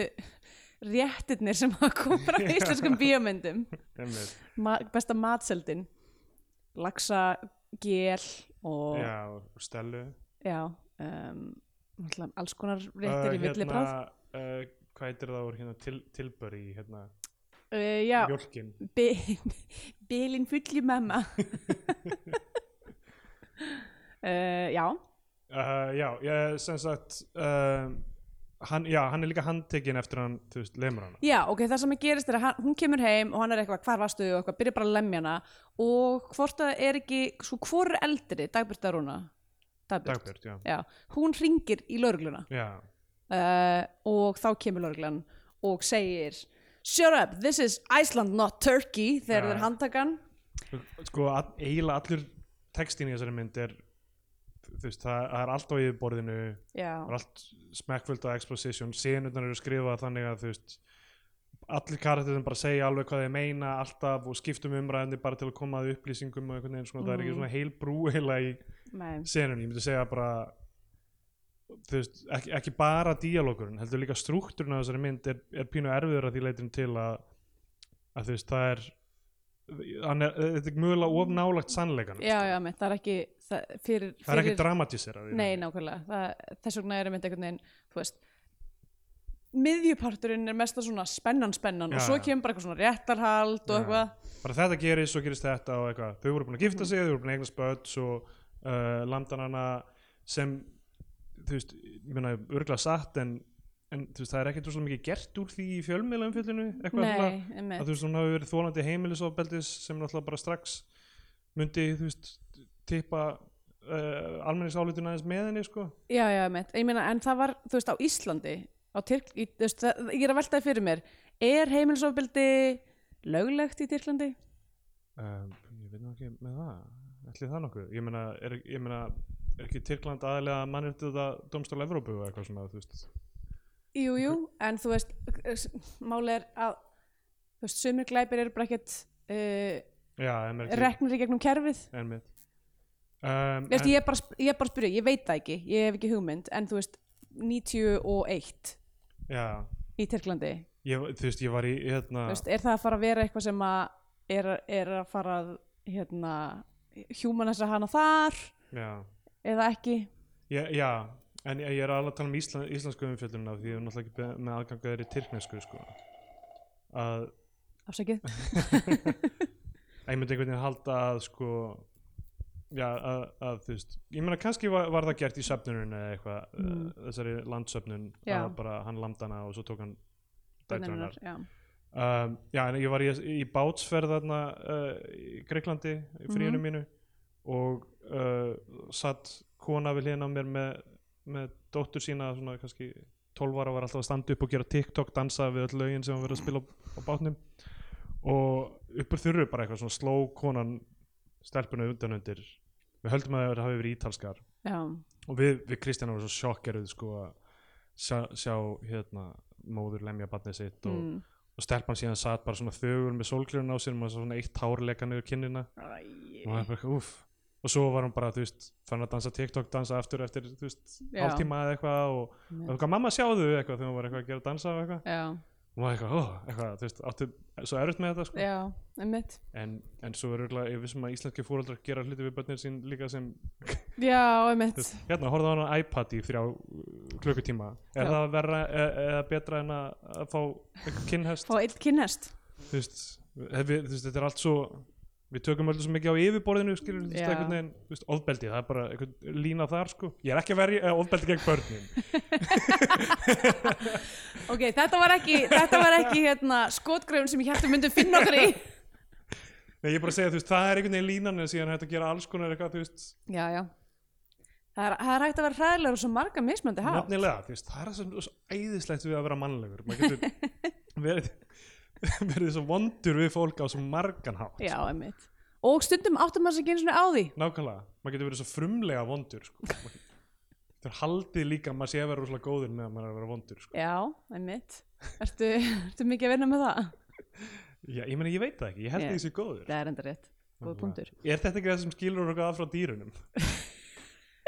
réttirnir sem að koma frá íslenskum einmitt. Ma besta matseldin. Laxa, gél og já, og Stellu. Já um, alls konar réttir í villibráð hérna, uh, hvað heitir það úr hérna til, tilböri í hérna uh, já, mjólkin? Bi- (laughs) Bilin fulli mamma (laughs) uh, Já. Uh, já, ég sem sagt hann, já, hann er líka handtekinn eftir hann, þú veist, lemur hana. Já, ok, það sem að gerist er að hann, hún kemur heim og hann er eitthvað, hvar varstu og eitthvað, byrja bara að lemja hana. Og hvort það er ekki, svo hvor er eldri, Dagbjörn Darúna Dagbjörn, já, já, hún ringir í laurugluna já, uh, og þá kemur lauruglan og segir Shut up, this is Iceland not Turkey þegar Já. þeir handtakan sko eiginlega allur textin í þessari mynd er veist, það, það er allt á yfirborðinu það er allt smekkfullt á exposition senurnar eru skrifað þannig að veist allir karakterin bara segja alveg hvað þeir meina alltaf og skiptum umræðinni bara til að koma að upplýsingum og einhvern veginn svona, það er ekki Mhm. svona heil brú heila í senunni, ég myndi segja bara veist, ekki, ekki bara díalókurinn, heldur líka struktúrun af þessari mynd er, er pínu erfiður að því leitin til að, að þú veist, það er þetta er mögulega of nálagt sannleikan já, já, mitt, það er ekki það, fyrir, það er ekki fyrir- dramatíserað í Nei, nákvæmlega, það, þess vegna er einmitt einhvern veginn, þú veist miðjuparturinn er mest að svona spennan spennan Já, og svo kemur bara eitthvað svona réttarhald og Já. eitthvað. Bara þetta gerist, svo gerist þetta og eitthvað. Þau voru búin að gifta sig, þau voru búin að eigna spöld svo uh, landan hana sem þú veist, ég meina örgulega satt en, en þú veist, það er ekkert svo mikið gert úr því í fjölmiðla umfjöldinu eitthvað svona, að þú veist, hún hafi verið þólandi heimilisofbeldis sem náttúrulega bara strax myndi, þú veist, tippa uh, almenningsálitun aðeins með henni, sko. Já, já, einmitt, ég meina, en það var, þú veist, á Íslandi á Tyrk, í, þú veist, það, ég er að veltaði fyrir mér. Er heimilisofbildi löglegt í Tyrklandi? um, ég veit nú ekki með það. Ætli það nokkuð, ég meina er, ég meina, er ekki Tyrkland aðalega mannréttið það domstól Evrópu og eitthvað svona, veist? Jú, jú, en þú veist máli er að þú veist, sumir glæpir eru bara ekkert uh, reknir í gegnum kerfið. Um, Veist, en, ég, er bara, að spyrja, ég veit það ekki ég hef ekki hugmynd, en þú veist 91 Já, í Tyrklandi. Ég, þú veist, ég var í hérna, veist, er það að fara að vera eitthvað sem að er, er að fara að hérna, humanessa hana þar? Já, eða ekki ég, já en ég, ég er alveg að tala um Ísland, íslensku umfjöldunna því ég er náttúrulega ekki með aðgang að þeirri tyrknesku sko að afsækið (laughs) að ég myndi einhvern veginn halda að sko já, að, að þú veist ég meina kannski var, var það gert í söfnunum eða eitthvað, Mm. mm. þessari landsöfnun Já. að bara hann landana og svo tók hann dætur hennar já. um, já, en ég var í, í bátsferð þarna uh, í Greiklandi í Mhm. mínu og uh, satt kona við hlýðin á mér með, með dóttur sína svona kannski 12 ára var alltaf að standa upp og gera TikTok dansa við öll lögin sem hann verið að spila á, á bátnum. Og uppur þurru bara eitthvað svona sló konan stelpuna undan undir. Við höldum að það hafi verið ítalskar. Já. og við, við Kristjana vorum svo sjokkeruð sko að sjá, sjá hérna móður lemja barnið sitt og, mm. og stelpan síðan satt bara svona þögur með sólklirun á sér og svona eitt tárleika niður kinnina. Og það er bara úff og svo var hún bara, þú veist, fann að dansa TikTok dansa aftur eftir, þú veist, hálftíma eða eitthvað og, og eitthvað, mamma sjáðu eitthvað? Þegar hún var eitthvað að gera dansa og eitthvað. Já, og var eitthvað, ó, eitthvað, þú veist, áttu svo erfitt með þetta, sko. Já, en, en svo er auðvitað, ég vissum að íslenski fóreldrar gera hluti við börnir sín líka sem já, þú veist, hérna, horfðu á hana iPad í þrjá uh, klukkutíma. Er Já. það verra e eða betra en að, fá kynhest fá einn kynhest þú veist, þú veist, þetta er allt svo við tökum öllu svo mikið á yfirborðinu skilur, þú veist, Já. einhvern veginn, þú veist, ofbeldi það er bara einhvern lína þar, sko. Ég er ekki að verja eh, ofbeldi gegn börnin (laughs) ok, þetta var ekki, þetta var ekki hérna, skotgröfun sem ég hætti myndum finna okkur í. Nei, ég er bara að segja, þú veist, það er einhvern veginn línan en síðan hægt að gera alls konar eitthvað, þú veist. Já, já. Það er, það er hægt að vera hræðilegur og svo marga mismöndi hátt nefnilega, þú veist, það er það svo, æðislegt við að vera mannlegur (laughs) (laughs) verið svo vondur við fólk á svo margan hátt já, einmitt og stundum áttum maður sig ekki einu svona á því nákvæmlega, maður getur verið svo frumlega vondur sko. Maður- (laughs) þetta er haldið líka að maður sé að vera rosalega góður meðan maður er að vera vondur sko. já, einmitt ertu, ertu mikið að vinna með það? Já, ég meina, ég veit það ekki, ég held Já. yeah. því sé góður það er enda rétt, góð punktur Er þetta ekki það sem skilur okkur að frá dýrunum? (laughs)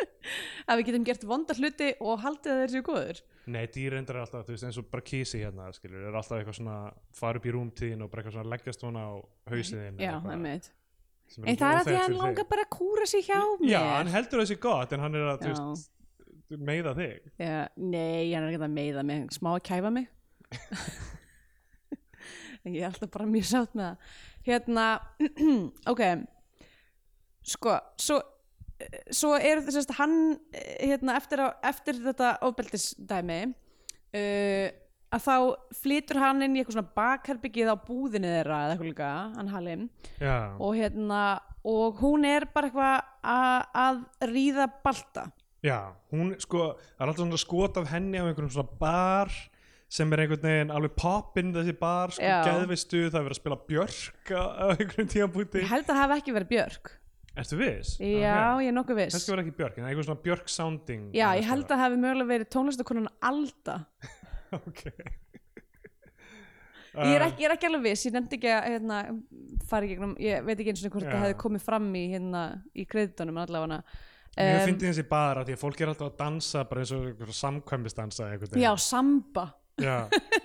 (laughs) að við getum gert vonda hluti og haldið að þeir séu góður Nei, dýr endar er alltaf, þú veist, eins og bara kísi hérna, skilur, er alltaf eitthvað svona fara upp í rúmtíðin og bara eitthvað svona leggjast svona á hausiðin já, einmitt. En en það er að því að hann langar bara að kúra sig hjá mér Já, hann heldur þessi gott, en hann er að, þú veist, meiða þig. Já, nei, hann er ekki að meiða mig, smá að kæfa mig. (laughs) Ég er alltaf bara mjög sátt með það. Hérna, (clears throat) ok sko, svo svo er þess að hann eh, hérna, eftir, á, eftir þetta ofbeldisdæmi uh, að þá flytur hann inn í eitthvað svona bakherbyggið á búðinni þeirra eða eitthvað líka, hann Halim og hérna og hún er bara eitthvað að- að ríða balta. Já, hún, sko, það er alltaf svona skot af henni á einhverjum svona bar sem er einhvern veginn alveg poppinn þessi bar, sko, geðvistu það er verið að spila björk á, einhverjum tíðanbúti ég held að hafi ekki verið Björk Ertu viss? Já, ég er nokkuð viss Kannski var ekki björk, en einhver svona björk sounding Já, ég held að hafi mögulega verið tónlistakonan Alda (laughs) Ok Ég er Uh, ekki, ég er ekki alveg viss, ég nefndi ekki að hérna, fara í gegnum, ég veit ekki eins og hvort Já. það hefði komið fram í hérna í kreditunum allavega Mér um, finnst þessi bara því að fólk er alltaf að dansa bara eins og samkvæmisdansa veginn. Já, samba Já. (laughs)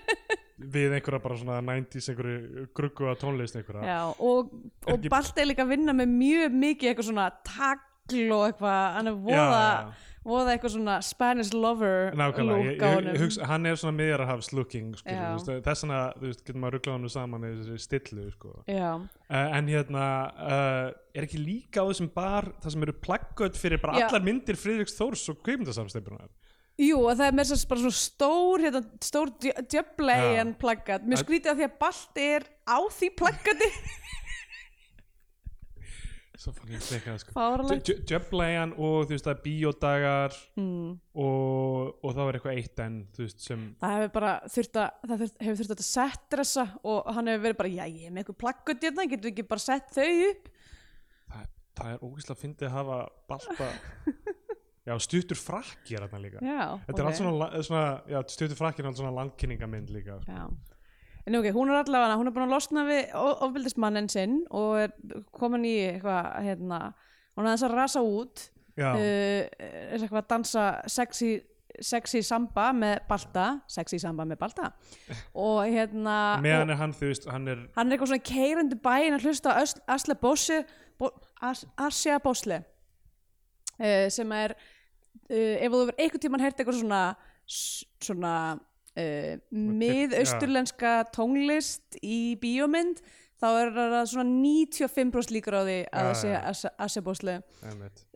Við einhverja bara svona 90s einhverju gruggu að tónlist einhverja. Já, og, og Ekki- Balt er líka að vinna með mjög mikið eitthvað svona tagl og eitthvað, hann er voða, voða eitthvað svona Spanish lover Nákvæmlega, hann er svona miðjarahafs looking sko, Já. þess vegna þú veist, getur maður ruggla hann saman í þessi stillu sko. Já, uh, en hérna uh, er ekki líka á þessum bar það sem eru plaggöt fyrir bara Já. allar myndir Friðriks Þórs og kveimdasamsteipunar Jú, og það er með þess að bara svona stór, hérna, stór djöflegin plaggat. Mér Að- skrítið að því að Balt er á því plaggati. (laughs) svo fann ég fleika það sko. Jöfnlegan og þú veist það er bíódagar Mm. og, og þá er eitthvað eitt enn þú veist sem Það hefur bara þurft að, það þurft, hefur þurft að settdressa og hann hefur verið bara, já, ég er með eitthvað plaggat hérna, getur við ekki bara sett þau upp? það, það er ógeðslega fyndið að hafa balta (laughs) já stuttur frakki er þarna líka Já, þetta er allt svona, la- svona já, stuttur frakki er allt svona landkynningamynd líka sko. Já. En ok, hún er allavega, hún er búin að losna við o- ofbeldismanninn sinn og er komin í eitthvað, hérna, hún er aðeins að rasa út, uh, er eitthvað að dansa sexy, sexy samba með balta, sexy samba með balta og hérna, meðan er hann þú veist hann er hann er eitthvað svona keirandi bæinn að hlusta á Ös- Asle Bosse, Bo, As, Asja Bosle sem er, uh, ef þú verður einhvern tímann heyrt eitthvað svona, svona uh, miðausturlenska tónlist í bíómynd þá er það svona 95% líkur á því að það sé. Asja-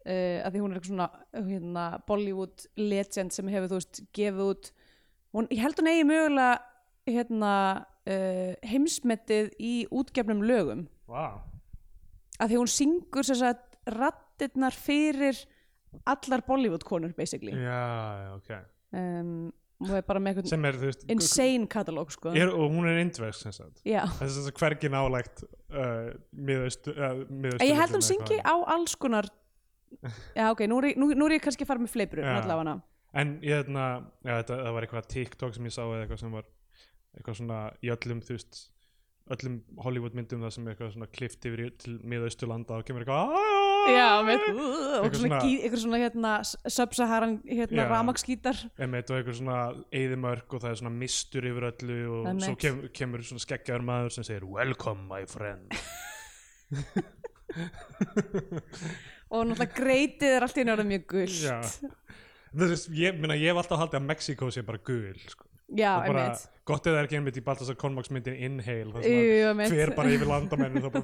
uh, að því hún er eitthvað svona hérna, Bollywood legend sem hefur þú veist gefið út hún, ég held hún eigi mögulega hérna, uh, heimsmetið í útgefnum lögum wow. að því hún syngur rattirnar fyrir allar Bollywood konur basically. Já, ok. Um, og það er bara með eitthvað sem er þú veist insane katalóg sko. Er, og hún er indversk sem sagt. Já. Þess að hvergi nálægt uh, miðaustur uh, En ég held hún syngi á alls konar Já ok, nú er ég, nú, nú er ég kannski að fara með fleipur Já. allavega. En ég hérna já, þetta, það var eitthvað TikTok sem ég sá eða eitthvað sem var eitthvað svona í öllum þú veist öllum Hollywood myndum það sem er eitthvað svona klift yfir í, til miðausturlanda og kemur eitthvað "Ah!" Já, með Eitthvað svona, eitthvað svona hérna sub-saharan hérna ramagsgítar Einmitt, og eitthvað svona eyðimörk og það er svona mistur yfir öllu og Einmitt. svo kem, kemur svona skeggjaður maður sem segir welcome my friend. (laughs) Og náttúrulega greitið er allt í náttúrulega mjög gullt ég, ég hef alltaf haldið að Mexiko sé bara gul sko. Já, bara, einmitt gott eða er ekki einmitt í Baltasar Kormáks myndin Inhale það sem að hver bara yfir landamennu þá.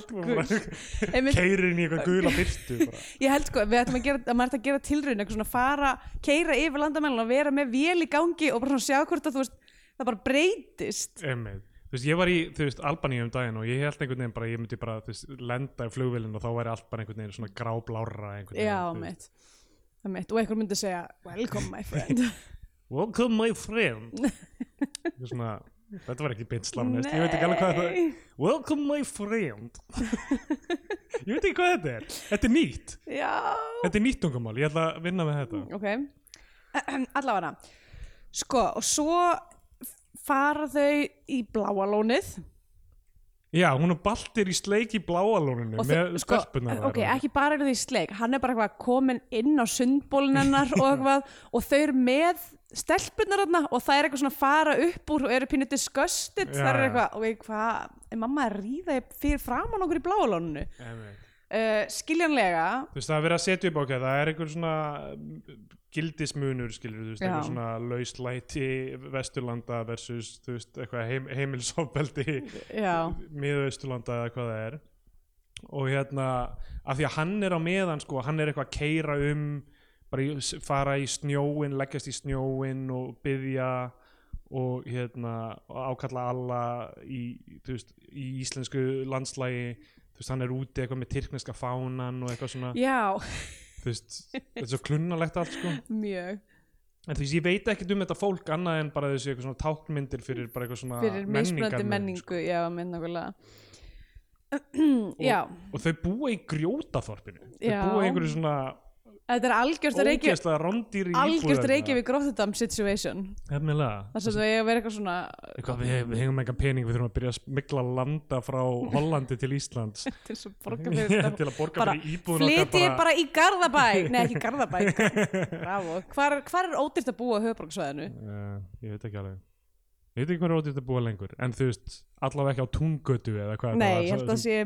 (laughs) Einmitt. keirir inn í eitthvað gula bara. Ég held sko, við ættum að gera, að maður ætti að gera tilraun eitthvað svona fara, keira yfir landamælan og vera með vél í gangi og bara svona sjá hvort að þú veist, það bara breytist Einmitt. Þú veist, ég var í, þú veist, Albaníu um daginn og ég held einhvern veginn bara, ég myndi bara, þú veist, lenda í flugvélinn og þá væri allt bara einhvern veginn svona gráblára einhvern veginn. Já, og einhver myndi segja, welcome my friend (laughs) Welcome my friend. Svona, þetta var ekki beint slavnest, ég veit ekki alveg hvað það er. Welcome my friend. (laughs) ég veit ekki hvað þetta er. Þetta er nýtt. Já, Þetta er nýtt tungumál, ég ætla að vinna með þetta. ok (clears throat) Allavega Sko, og svo fara þau í bláalónið Já, hún er baltir í sleik í bláalóninu og með sko, stelpunar. ok, ekki bara eru þau í sleik hann er bara komin inn á sundbólin hennar og og þau eru með stelpunar þarna og það er eitthvað svona fara upp úr og eru pínu disgusted. Það er eitthvað, ok, hvað er mamma að ríða fyrir framan okkur í bláalóninu? Einmitt. uh, skiljanlega. Þú veist, það er verið að setja upp, ok, það er einhver svona mm, gildismunur, skilur, þú veist, einhver svona lauslæti Vesturlanda versus, þú veist, eitthvað heim, heimilsofbeldi miðausturlanda eða hvað það er. Og hérna, af því að hann er á meðan, sko, hann er eitthvað að keira um bara fara í snjóin leggjast í snjóin og byðja og hérna og ákalla alla í, veist, í íslensku landslægi veist, hann er úti eitthvað með tyrkneska fánan og eitthvað svona, veist þetta er svo klunnalegt allt, sko. Mjög. En þú veist, ég veit ekkert um þetta fólk annað en bara þessi eitthvað svona tákmyndir fyrir bara eitthvað svona fyrir mismunandi menningarmun, menningu sko. já, minn nákvæmlega. Já, og þau búa í grjótaþorpinu. Þau Já. búa í einhverju svona þetta er algjörst Reykjavík algjörst Reykjavík Rotterdam situation. Hefnilega þar sem þau eiga að vera eitthvað svona Eitthvað, við, við hengum engan pening, við þurfum að byrja að smikla landa frá (laughs) Hollandi til Íslands. (laughs) Til að borga fyrir (laughs) þetta. til að borga bara fyrir íbúðun okkar flytið bara í Garðabæ. Nei ekki Garðabæ bravo. Hvar, hvar er ódýrt að búa á höfuborgsvæðinu uh, ég veit ekki alveg ég veit ekki er ódýrt að búa lengur en þú veist, allavega ekki á tungötu eða hvað þetta nei ég held að það sé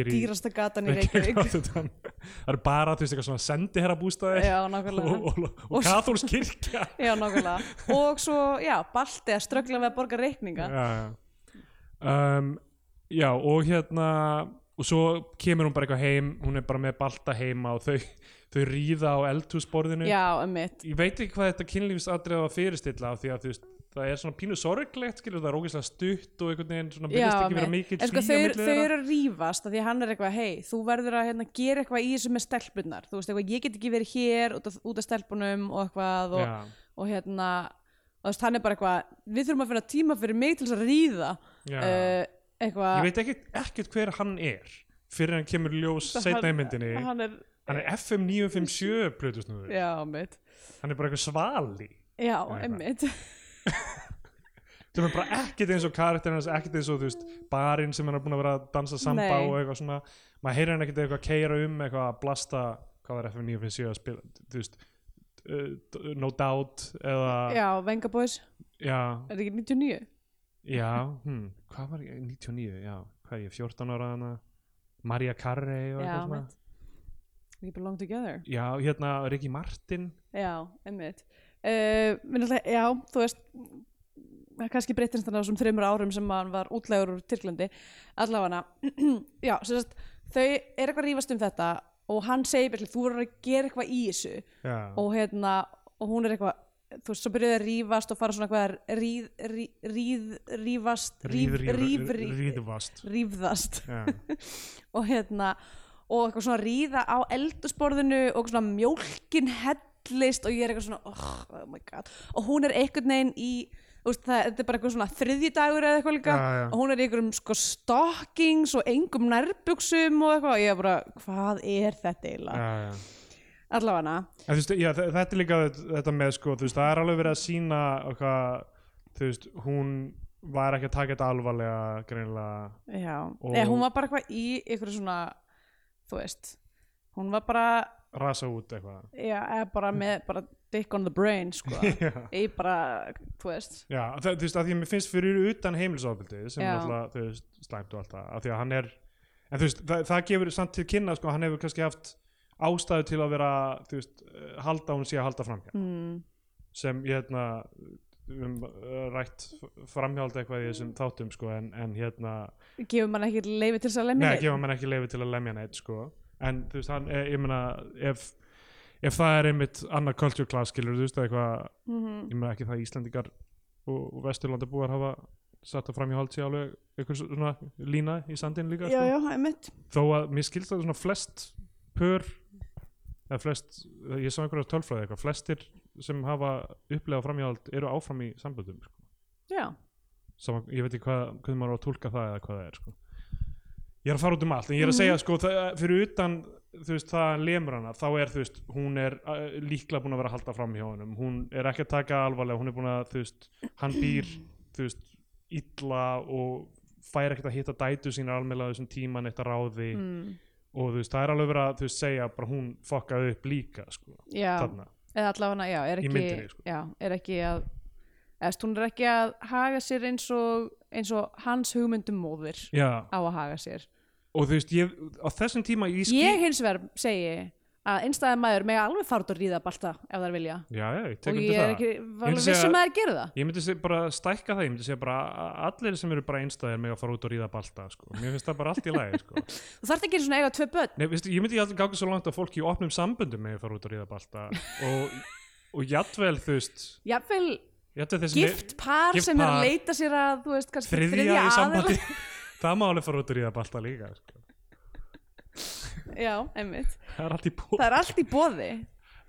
í- dýrasta gatan í Reykjavík. (laughs) Það er bara, þú veist, eitthvað svona sendiherra bústæði já nákvæmlega. og, og, Og- kathólsk kirkja (laughs) já nákvæmlega. Og svo já Balti að ströggla við að borga reikninga. Já, já. Um, já, og hérna og svo kemur hún bara eitthvað heim hún er bara með balta heima og þau, þau ríða á eldhúsborðinu. Já emmitt ég veit ekki hvað þetta kynlífsadrið var fyrirstilla af því að þú veist, það er svona pínu sorglegt skilur, það er ógeðslega stutt og einhvern veginn byrjast ekki vera En sko, þau, þau eru að rífast af því að hann er eitthvað, hei, þú verður að hérna, gera eitthvað í þessu með stelpunnar þú veist, eitthvað, ég get ekki verið hér út af, út af stelpunum og eitthvað og, Já, og hérna, og þú veist, hann er bara eitthvað við þurfum að finna tíma fyrir mig til þess að ríða. Já. uh, eitthvað ég veit ekkert, ekkert hver hann er fyrir hann kemur ljós setna í myndinni. hann er, hann er FM 957 plötusnúður. Já, mitt hann er bara eitthvað svali. Já, einmitt sem er bara ekkert eins og karakterinn hans ekkert eins og þú veist barinn sem hann er búin að vera að dansa samba Nei. og eitthvað svona maður heyrir hann ekkert eitthvað að keira um eitthvað að blasta hvað var FM 957 að spila þú veist uh, No Doubt eða já, Venga Boys, já, er þetta ekki 99? já hm, hvað var ég, 99, já hvað er ég, 14 ára hana Maria Carey og já, eitthvað svona mitt We belong together já, hérna Ricky Martin Já, einmitt uh, Já, þú veist kannski breytist þannig á þessum þreymur árum sem hann var útlegur úr Tyrklandi allavega. (clears throat) Já, sagt, þau er eitthvað að rífast um þetta og hann segir byrli, þú verður að gera eitthvað í þessu og hérna, og hún er eitthvað þú veist, svo byrjuðu að rífast og fara svona eitthvað að ríð, ríð, ríð, rífast ríf, ríf, ríð, ríf, ríðvast rífðast. (laughs) Og hérna og eitthvað svona ríða á eldusborðinu og svona mjólkin hellist og ég er eitthvað svona oh, oh my god. Og hún er einhvern veginn í veist, það, þetta er bara eitthvað svona þriðji dagur eða eitthvað líka. Já, já. og hún er í einhverjum sko stockings og engum nærbuxum og eitthvað. Og ég er bara hvað er þetta eiginlega? Allavega. Þetta er líka þetta með sko, veist, það er alveg verið að sína þú veist, hún var ekki að taka þetta alvarlega greinilega, já, Og- Eða, hún var bara eitthvað í ykkur svona þú veist hún var bara, rasa út eitthvað já, eða bara með bara dick on the brain sko (laughs) í bara, þú veist já það, þú veist, að því að mér finnst fyrir utan heimilisofbildið sem Já. er alltaf, þú veist, slæmt og allt það, af því að hann er en þú veist, það, það gefur samt til kynna, sko, hann hefur kannski haft ástæðu til að vera, þú veist, eh, halda hún sé að halda framhjá, mm, sem ég hérna um, uh, rætt framhjáld eitthvað í þessum þáttum, sko, en, en hérna gefur mann ekki leifi til þess að lemja Nei, neinn? gefa mann ekki leifi til að lemja neitt sko. En þú veist, hann, eh, ég meina ef, ef það er einmitt annar culture class, skilur, þú veist, eitthvað Mhm. ég meina ekki það að Íslandingar og, og Vesturlandabúar hafa satt að fram í hald sig alveg einhver svona lína í sandin líka já, sko. já, þó að mér skilst það svona flest pör eða flest, ég sá einhverja tölfræði eitthvað flestir sem hafa upplegað fram í hald eru áfram í samböndum sko. já, Sama, ég veit ekki hvað, hvernig maður á að tólka það eða hvað það er sko. Ég er að fara út um allt en ég er að Mhm. segja sko, það, fyrir utan þú veist, það hann lemur hana þá er þú veist, hún er uh, líklega búin að vera að halda fram hjá honum hún er ekki að taka alvarlega, hún er búin að þú veist, hann býr þú veist, illa og fær ekkert að hitta dætu sína almennlega á þessum tíman eitt að ráði mm, og þú veist, það er alveg verið að þú veist, segja bara hún fokkaði upp líka sko, já. þarna eða allavega, já, er ekki myndinni, sko. já, er ekki að eða, hún er ekki að haga sér eins og eins og hans hugmyndum móðir Já, á að haga sér. Og þú veist, ég, á þessum tíma ég skil ég hins vegar segi að einstæði maður með alveg fara út og ríða balta ef það vilja. Já, ég og ég er það. ekki segja- vissum að þær gera það. Ég myndi seg- bara stækka það, ég myndi segja bara allir sem eru bara einstæðir með að fara út og ríða balta sko. mér finnst það bara allt í lagi (laughs) sko. þú þarft ekki svona eiga tvö börn. Nei, veistu, ég myndi alltaf ganga svo langt að fólk í opnum samböndum með að fara út og ríða balta. (laughs) Og, og jafnvel þú veist þessi gift par sem er að leita sér að þú veist, kannski þriðja, þriðja í aðila. (laughs) það má alveg fara út og ríða balta líka sko. já, einmitt, það er allt í það er allt í boði.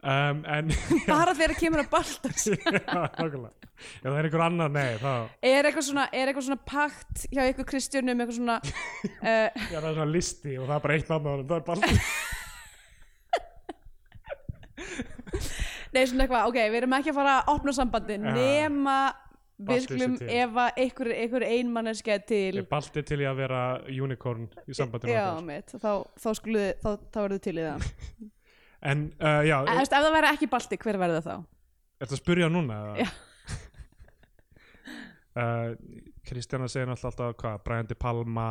Um, en (laughs) bara þegar kemur að balta (laughs) já, nákvæmlega. ef það er einhver annar, nei þá er eitthvað svona, svona pakt hjá ykkur kristjunum eitthvað svona uh, já, það er svona listi og það er bara eitt nafn honum, það er balti nei svona eitthvað, ok, við erum ekki að fara að opna sambandi Já. nema til. ef að einhver, einhver einmanneski er til er balti til í að vera unicorn í sambandinu já, mitt, þá, þá skulu þá, þá verður til í það (laughs) en uh, já, en, veist, ef það væri ekki balti, hver verður það þá? Ertu að spyrja núna? Já. uh, (laughs) Kristjana segir náttúrulega alltaf hvað, Brian De Palma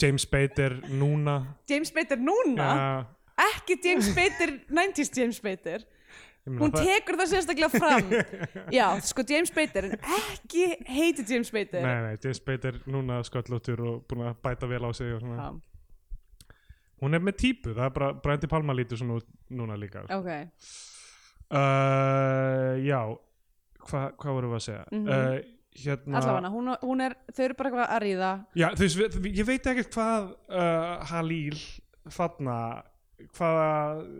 James Bader núna James Bader núna? Já, ekki James Bader 90s James Bader ég hún tekur það sérstaklega fram (laughs) já, sko James Bader en ekki heiti James Bader Nei, nei, James Bader núna sköllóttur og búin að bæta vel á sig. Já, Hún er með típu, það er bara Brian De Palma lítur svona núna líka ok uh, Já Hva, Hvað vorum við að segja? Mhm. uh, hérna allavega, hún, hún er, þau eru bara eitthvað að ríða Já, þú veist, ég veit ekkert hvað uh, Halil þarna hvaða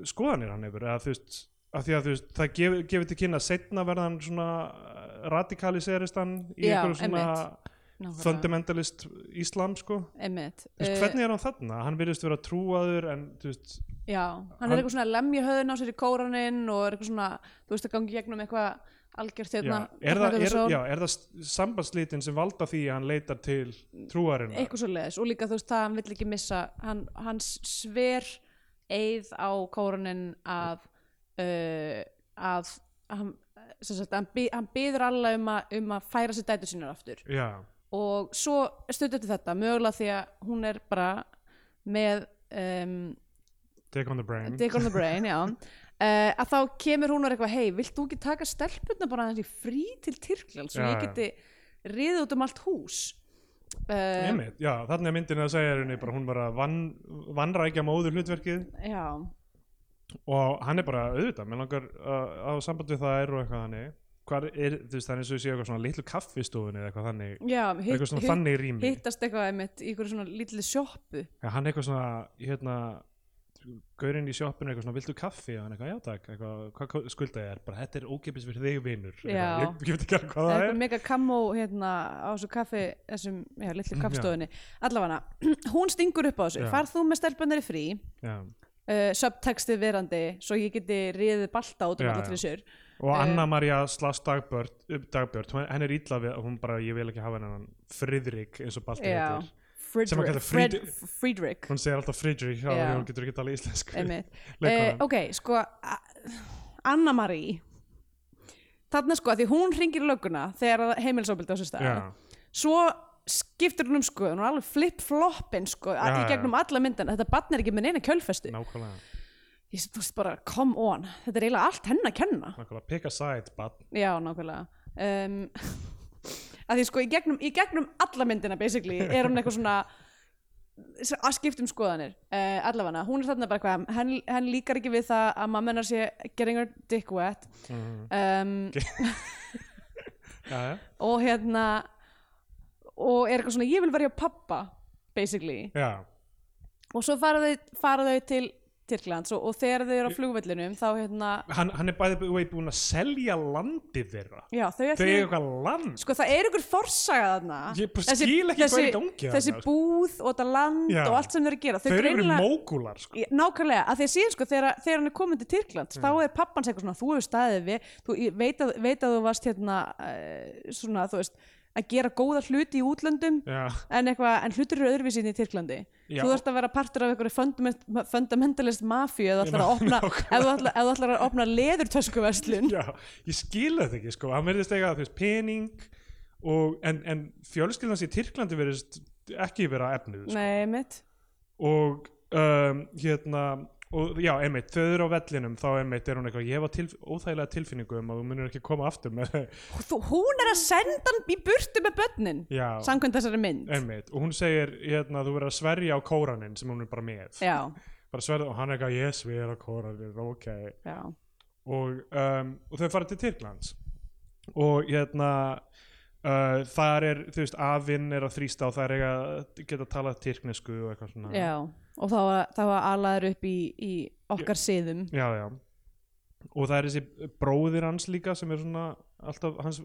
skoðanir hann hefur eða þú veist, af því að þú veist það gefur gefi til kynna setna verðan svona radikaliserist hann í Já, einhverjum svona nákvæmlega. fundamentalist islam sko einmitt Þú veist, Eh, hvernig er hann þarna? Hann virðist vera trúaður en þú veist, já, hann, hann- er eitthvað svona að lemja höðun á sér í kóraninn og er eitthvað svona, þú veist að gangi gegnum eitthvað algjört já, hérna er, það, er, já, er það sambandslítin sem valda því að hann leitar til trúarinnar? eitthvað svo leiðis og líka þú veist það hann vill ekki missa hann, hann sver eið á kóraninn að uh, að hann, sagt, hann, by, hann byður alla um, að um að færa sér dætur sínar aftur. Já, og svo stöðu til þetta mögulega því að hún er bara með um, take on the brain. Dick on the brain, uh, (laughs) að þá kemur hún og er eitthvað, hei, vilt þú ekki taka stelpunna bara aðeins í frí til Tyrkland svo Já, ég geti riðið út um allt hús? Uh, já, þannig er myndin að segja henni bara hún bara vann, vannrækja móður hlutverkið já, og hann er bara auðvitað, mér langar uh, á samband við það er og eitthvað þannig. Hvað er, þú veist, það er eins og ég sé eitthvað svona litlu kaffistofunni eða eitthvað þannig, já eitthvað svona þannig rými. hittast eitthvað einmitt í einhverju svona lítið sjoppu. Ja, hann er eitthvað svona, hérna gaurinn í sjoppinu eitthvað svona, viltu kaffi? Og hann eitthvað, já takk, eitthvað, hvað skulda ég er bara, þetta er ókipis fyrir þig Já. Eitthvað, ég, veit ekki alveg hvað það eitthvað er. mega kamó hérna á þessu kaffi þessum, já, litlu (laughs) kaffstofunni allavega, (clears throat) hún stingur upp á þessu. Já. farð þú með stelpunir í frí. Já, uh, subtextið verandi svo ég geti riðið balta út um já. trissur. Og Eh, Anna Maria slags Dagbjörn, Dagbjörn henn er illa við, hún bara, ég vil ekki hafa hennan Friðrik eins og Balti Já. heitir. Fred, Fried- Friedrich. Hún segir alltaf Friðrik, já, hún getur ekki talað íslensku. Uh, (laughs) ok, sko Anna Marie þarna sko, því hún ringir lögguna þegar heimilisofbildi á sér stað. Svo skiptir hún um sko hún er alveg flip-floppin sko Já, í gegnum alla myndina, þetta barn er ekki með neina kjölfestu. Nákvæmlega. Ég þú veist bara, come on. Þetta er eiginlega allt henn að kenna. Nákvæmlega, pick a side, but já, nákvæmlega. Um, að (laughs) því sko í gegnum, í gegnum alla myndina basically er hún eitthvað svona að skipta um skoðanir uh, allavega, hún er þarna bara eitthvað henn, henn líkar ekki við það að mamma hennar sé getting her dick wet. Um, (laughs) já, já, og hérna og er eitthvað svona, ég vil vera hjá pappa basically, já. Og svo fara þau, fara þau til Tyrklands og, og þegar þau eru á flugvellinum þá hérna, hann, hann er bæði búið búin að selja landið þeirra. Já þau eiga eitthvað land. Sko það er ykkur forsaga þarna. Ég skil ekki hvað er í gangi þarna, þessi sko. búð og þetta land Já. og allt sem þau eru að gera. Þau eru greinilega- mógular sko. Nákvæmlega, að því að síðan sko þegar, þegar hann er komin til Tyrklands þá er pappans eitthvað svona, þú hefur staðið við þú, veit, að, veit að þú varst hérna uh, svona, þú veist að gera góða hluti í útlöndum já, en, eitthvað, en hlutur eru öðruvísi inn í Tyrklandi Já. þú þarfst að vera partur af einhverju fundament, fundamentalist mafíu ef þú ætlar að opna, leðurtöskuverslun já, ég skil þetta ekki sko. hann verðist eiga þú veist, pening og, en, en fjölskyldans í Tyrklandi verðist ekki vera efnið sko. nei, mitt og um, hérna og já, einmitt, þau eru á vellinum þá einmitt er hún eitthvað, ég hefa tilf óþægilega tilfinningu um að þú munir ekki koma aftur með Þú, hún er að senda hann í burtu með börnin já, samkvæmt þessari mynd. Einmitt, og hún segir hérna, þú verður að sverja á kóranin sem hún er bara með. Já, bara sverja, og hann er eitthvað, ég sver á kóranin ok, og, um, og þau fara til Tyrklands. Og hérna uh, þar er, þú veist, afinn er að þrýsta og það er eiga að geta talað tyrknesku og eitthvað svona. Já og þá var, þá var alaður upp í, í okkar siðum já, já. og það er þessi bróðir hans líka sem er svona alltaf hans,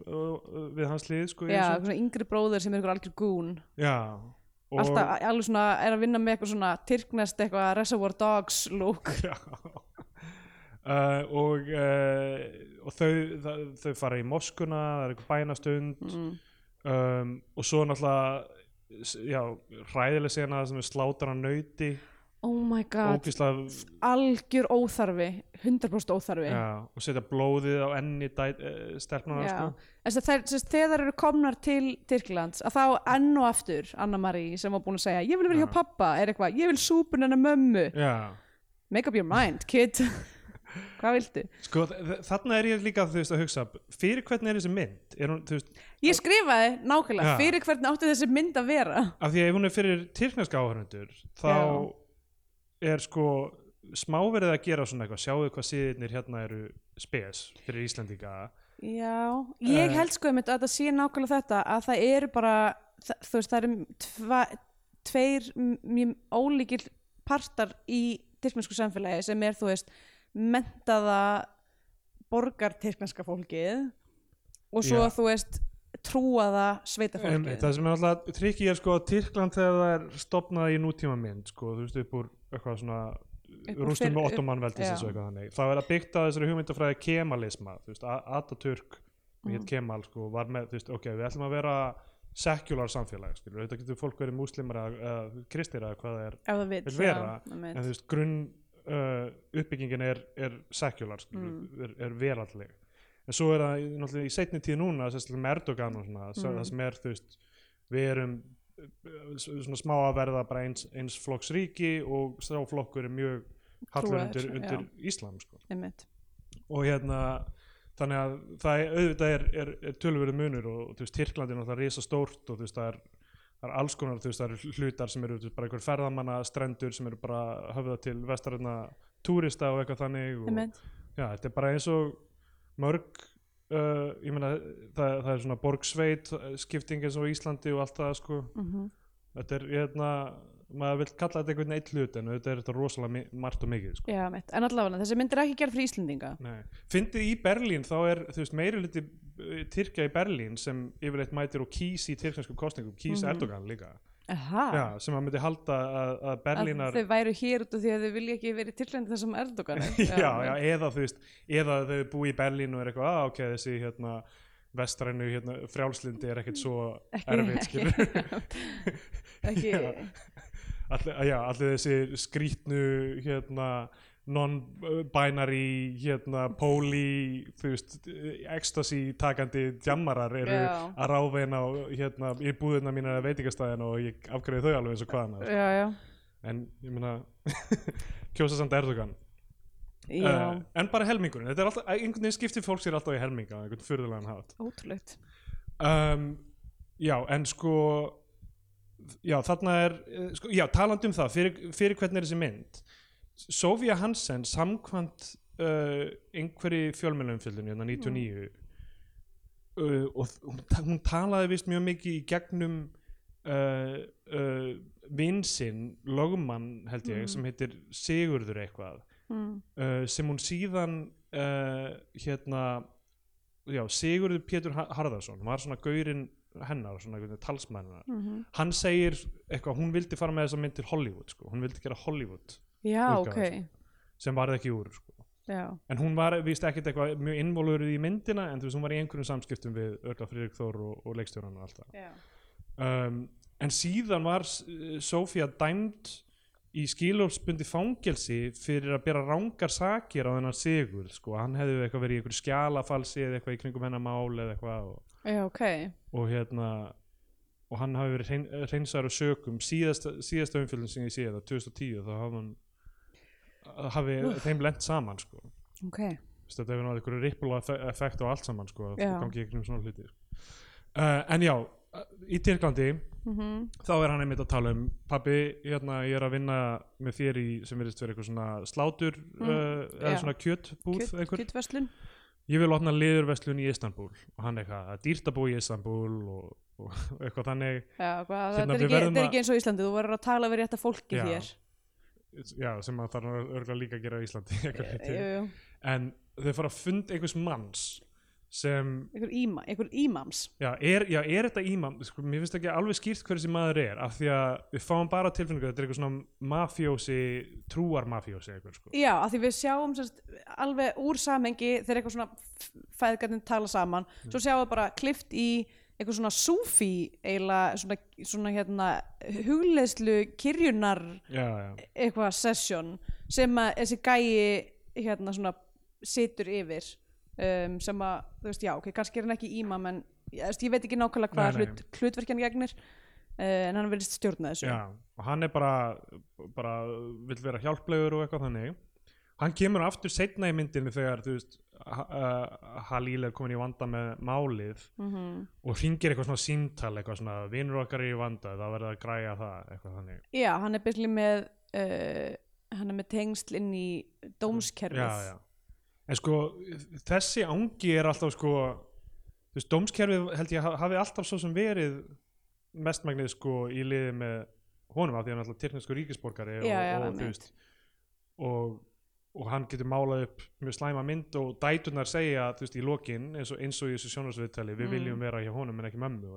við hans lið sko, já, svona yngri bróður sem er ykkur algjör gún já alltaf alveg svona er að vinna með eitthvað svona tyrknest eitthvað Reservoir Dogs look já. (laughs) Uh, og, uh, og þau, það, þau fara í moskuna það er eitthvað bænastund mm. um, og svo náttúrulega já, hræðileg sena sem er slátar að nauti oh my god, ógislega algjör óþarfi 100% óþarfi já, og setja blóðið á enni stelpnana Já. sko. Að þegar þær eru komnar til Tyrklands að þá enn og aftur Anna Marie sem var búin að segja ég vil vera hjá Já. pappa er eitthvað, ég vil súpun hennar mömmu já make up your mind kid (laughs) hvað viltu? Sko, þarna er ég líka þú veist, að hugsa fyrir hvernig er þessi mynd er hún, veist, ég skrifaði nákvæmlega Já. fyrir hvernig átti þessi mynd að vera af því að ef hún er fyrir tyrkneska áhörnundur þá er sko smá verið að gera svona eitthvað sjáu hvað síðirnir hérna eru spes fyrir Íslandinga já, ég Eh. held sko einmitt að þetta sé nákvæmlega þetta að það eru bara það, þú veist, það eru tva, tveir mjög ólíkil partar í tyrknesku samfélagi sem er þú veist mentaða borgar tyrkneska fólkið og svo Já. þú veist trúaða sveita Einmitt, fólkið það sem er alltaf trikki er sko að Tyrkland þegar það er stopnað í nútíma mynd sko, þú veist upp úr eitthvað svona rústum með ottomanveldis það er að byggta þessari hugmyndafræði kemalisma þú veist, A- Ataturk mm. Kemal sko, var með, veist, ok, við ætlum að vera sekular samfélag, skilur, þetta getur fólk verið múslimar eða, kristir eða hvað það er það Vill vera, já, en þú veist, grunn uh, uppbyggingin er, er secular Mm. er, er veralleg en svo er það náttúrulega í seinni tíð núna sérstaklega með Erdogan og svona mm. Það sem er, þú veist, við erum uh, svona smá að verða bara eins, eins flokks ríki og stráflokkur er mjög hallur undir, undir. Íslam sko. og hérna þannig að það er, auðvitað er, er, er tölverið munur og þú veist, Tyrkland er náttúrulega risa stórt og þú veist, það er það er alls konar, þú veist, það eru hlutar sem eru bara einhver ferðamanna strendur sem eru bara höfða til vestaröðna túrista og eitthvað þannig og, já, þetta er bara eins og mörg uh, ég meina, það, það er svona borgsveit skipting eins og á Íslandi og allt það sko, mm þetta er hérna, maður vil kalla þetta einhvern eitt hlut en þetta er þetta rosalega margt og mikið sko. já, einmitt, en allavega þessi mynd er ekki gerð fyrir Íslendinga. Fyndið í Berlín þá er meiri hluti uh, Tyrkja í Berlín sem yfirleitt mætir og kýs í tyrkneskum kostningum, kýs Mhm. Erdogan líka Aha. já, sem að myndi halda að, að Berlínar að þau væru hér út af því að þau vilja ekki verið tilhengið þessum Erdogan er. (laughs) já, já, eða veist eða þau búi í Berlín og er eitthvað að ok, þessi hérna vestrænu hérna, frjálslindi er ekkert svo Ekki- erfitt (laughs) ekki- (laughs) ekki. Allir, þessi skrítnu hérna non-binary hérna poli ecstasy takandi djammarar eru Já. að ráðveina hérna í búðina mínar að veitingastæðin og ég afgreði þau alveg eins og hvaðan já, en ég meina (laughs) kjósa samt Erdogan. Uh, en bara helmingurinn, alltaf einhvern veginn skiptir fólk sér alltaf í helminga einhvern furðulegan hátt. Ótrúlegt. Um, já, en sko já, þarna er eh, sko, já, talandi um það, fyrir, fyrir hvernig er þessi mynd Sofía Hansen samkvæmt uh, einhverju fjölmjölumfjöldinu hérna 99 uh, og hún, hún talaði vist mjög mikið í gegnum uh, vinsinn, lögmann held ég, Mm. sem heitir Sigurður eitthvað mm. sem hún síðan hérna já, Sigurður Pétur Ha- Harðarsson var svona gaurinn hennar svona talsmæðina Mm hann segir eitthvað, hún vildi fara með þessa mynd til Hollywood sko. hún vildi gera Hollywood já, Útgáfa, ok. sem varð ekki úr sko. en hún var víst ekkert eitthvað mjög involverið í myndina en þú veist hún var í einhverjum samskiptum við Örla Friðrik Þór og, og leikstjóran og allt það. Um, en síðan var uh, Sofía dæmd í skilofsbundi fangelsi fyrir að bera rángar sakir á þennan sigur sko, hann hefði eitthvað verið í einhverju skjalafalsi eða eitthvað í kringum hennar mál eða eitthvað og, já, ok. Og hérna og hann hafi verið hrein, hreinsaður og sökum. Síðasta, síðasta umfjöldin sem ég sé það 2010 þá hafi hann hafi þeim lent saman sko. Ok, Vist, þetta hefur náttúrulega einhverju ripple effe- effekt á allt saman sko, það gangi ekki um svona hluti. Uh, en já, í Tyrklandi mm þá er hann einmitt að tala um pabbi, hérna, ég er að vinna með þér í, sem verðist vera eitthvað svona slátur Mm, uh, eða já. svona kjötbúð Kjöt, einhver. kjötverslun ég vil opna liðurverslun í Istanbul og hann eitthvað, það er dýrt að búa í Istanbul og, og (laughs) eitthvað þannig. Já, hvað, Hérna, þetta, er ekki, að- ekki eins og Íslandi þú verður að tala við rétta fólki Já, hér. Já, sem að það er örgulega líka að gera í Íslandi (laughs) jú. en þau fara að fund einhvers manns sem einhver, íma, einhver ímams Já, er, já, er þetta ímam, sko, mér finnst ekki alveg skýrt hver þessi maður er, af því að við fáum bara tilfinningu að þetta er eitthvað svona mafjósi, trúar mafjósi eitthvað, sko. Já, af því við sjáum sérst, alveg úr samengi þegar eitthvað svona fæðgarnir tala saman Mm. svo sjáum við bara klift í eitthvað svona súfi eiginlega svona, svona hérna hugleðslu kyrjunar Já, já, eitthvað session sem að þessi gæi hérna svona situr yfir um, sem að, þú veist, já, ok, kannski er hann ekki ímam en ég, veist, ég veit ekki nákvæmlega hvað hlut, hlutverkjan gegnir uh, en hann vilist stjórna þessu já, og hann er bara, bara vill vera hjálplegur og eitthvað þannig. Hann kemur aftur setna í myndinni þegar, þú veist, uh, Halil er komin í vanda með málið mm og hringir eitthvað svona síntal, eitthvað svona, vinnur okkar í vanda, það verður að græja það, eitthvað þannig. Já, hann er byrjli með uh, hann er með tengsl inn í dómskerfið já, já. En sko þessi ángi er alltaf sko þú veist, dómskerfið held ég ha- hafi alltaf svo sem verið mestmagnið sko í liði með honum af því hann er alltaf tyrknesku ríkisborgari og, Já, já, og, þú veist, og, og hann getur málað upp mjög slæma mynd og dæturnar segja þú veist í lokin eins og, eins og í þessu sjónarsviðtali við Mm. viljum vera hjá honum en ekki mömmu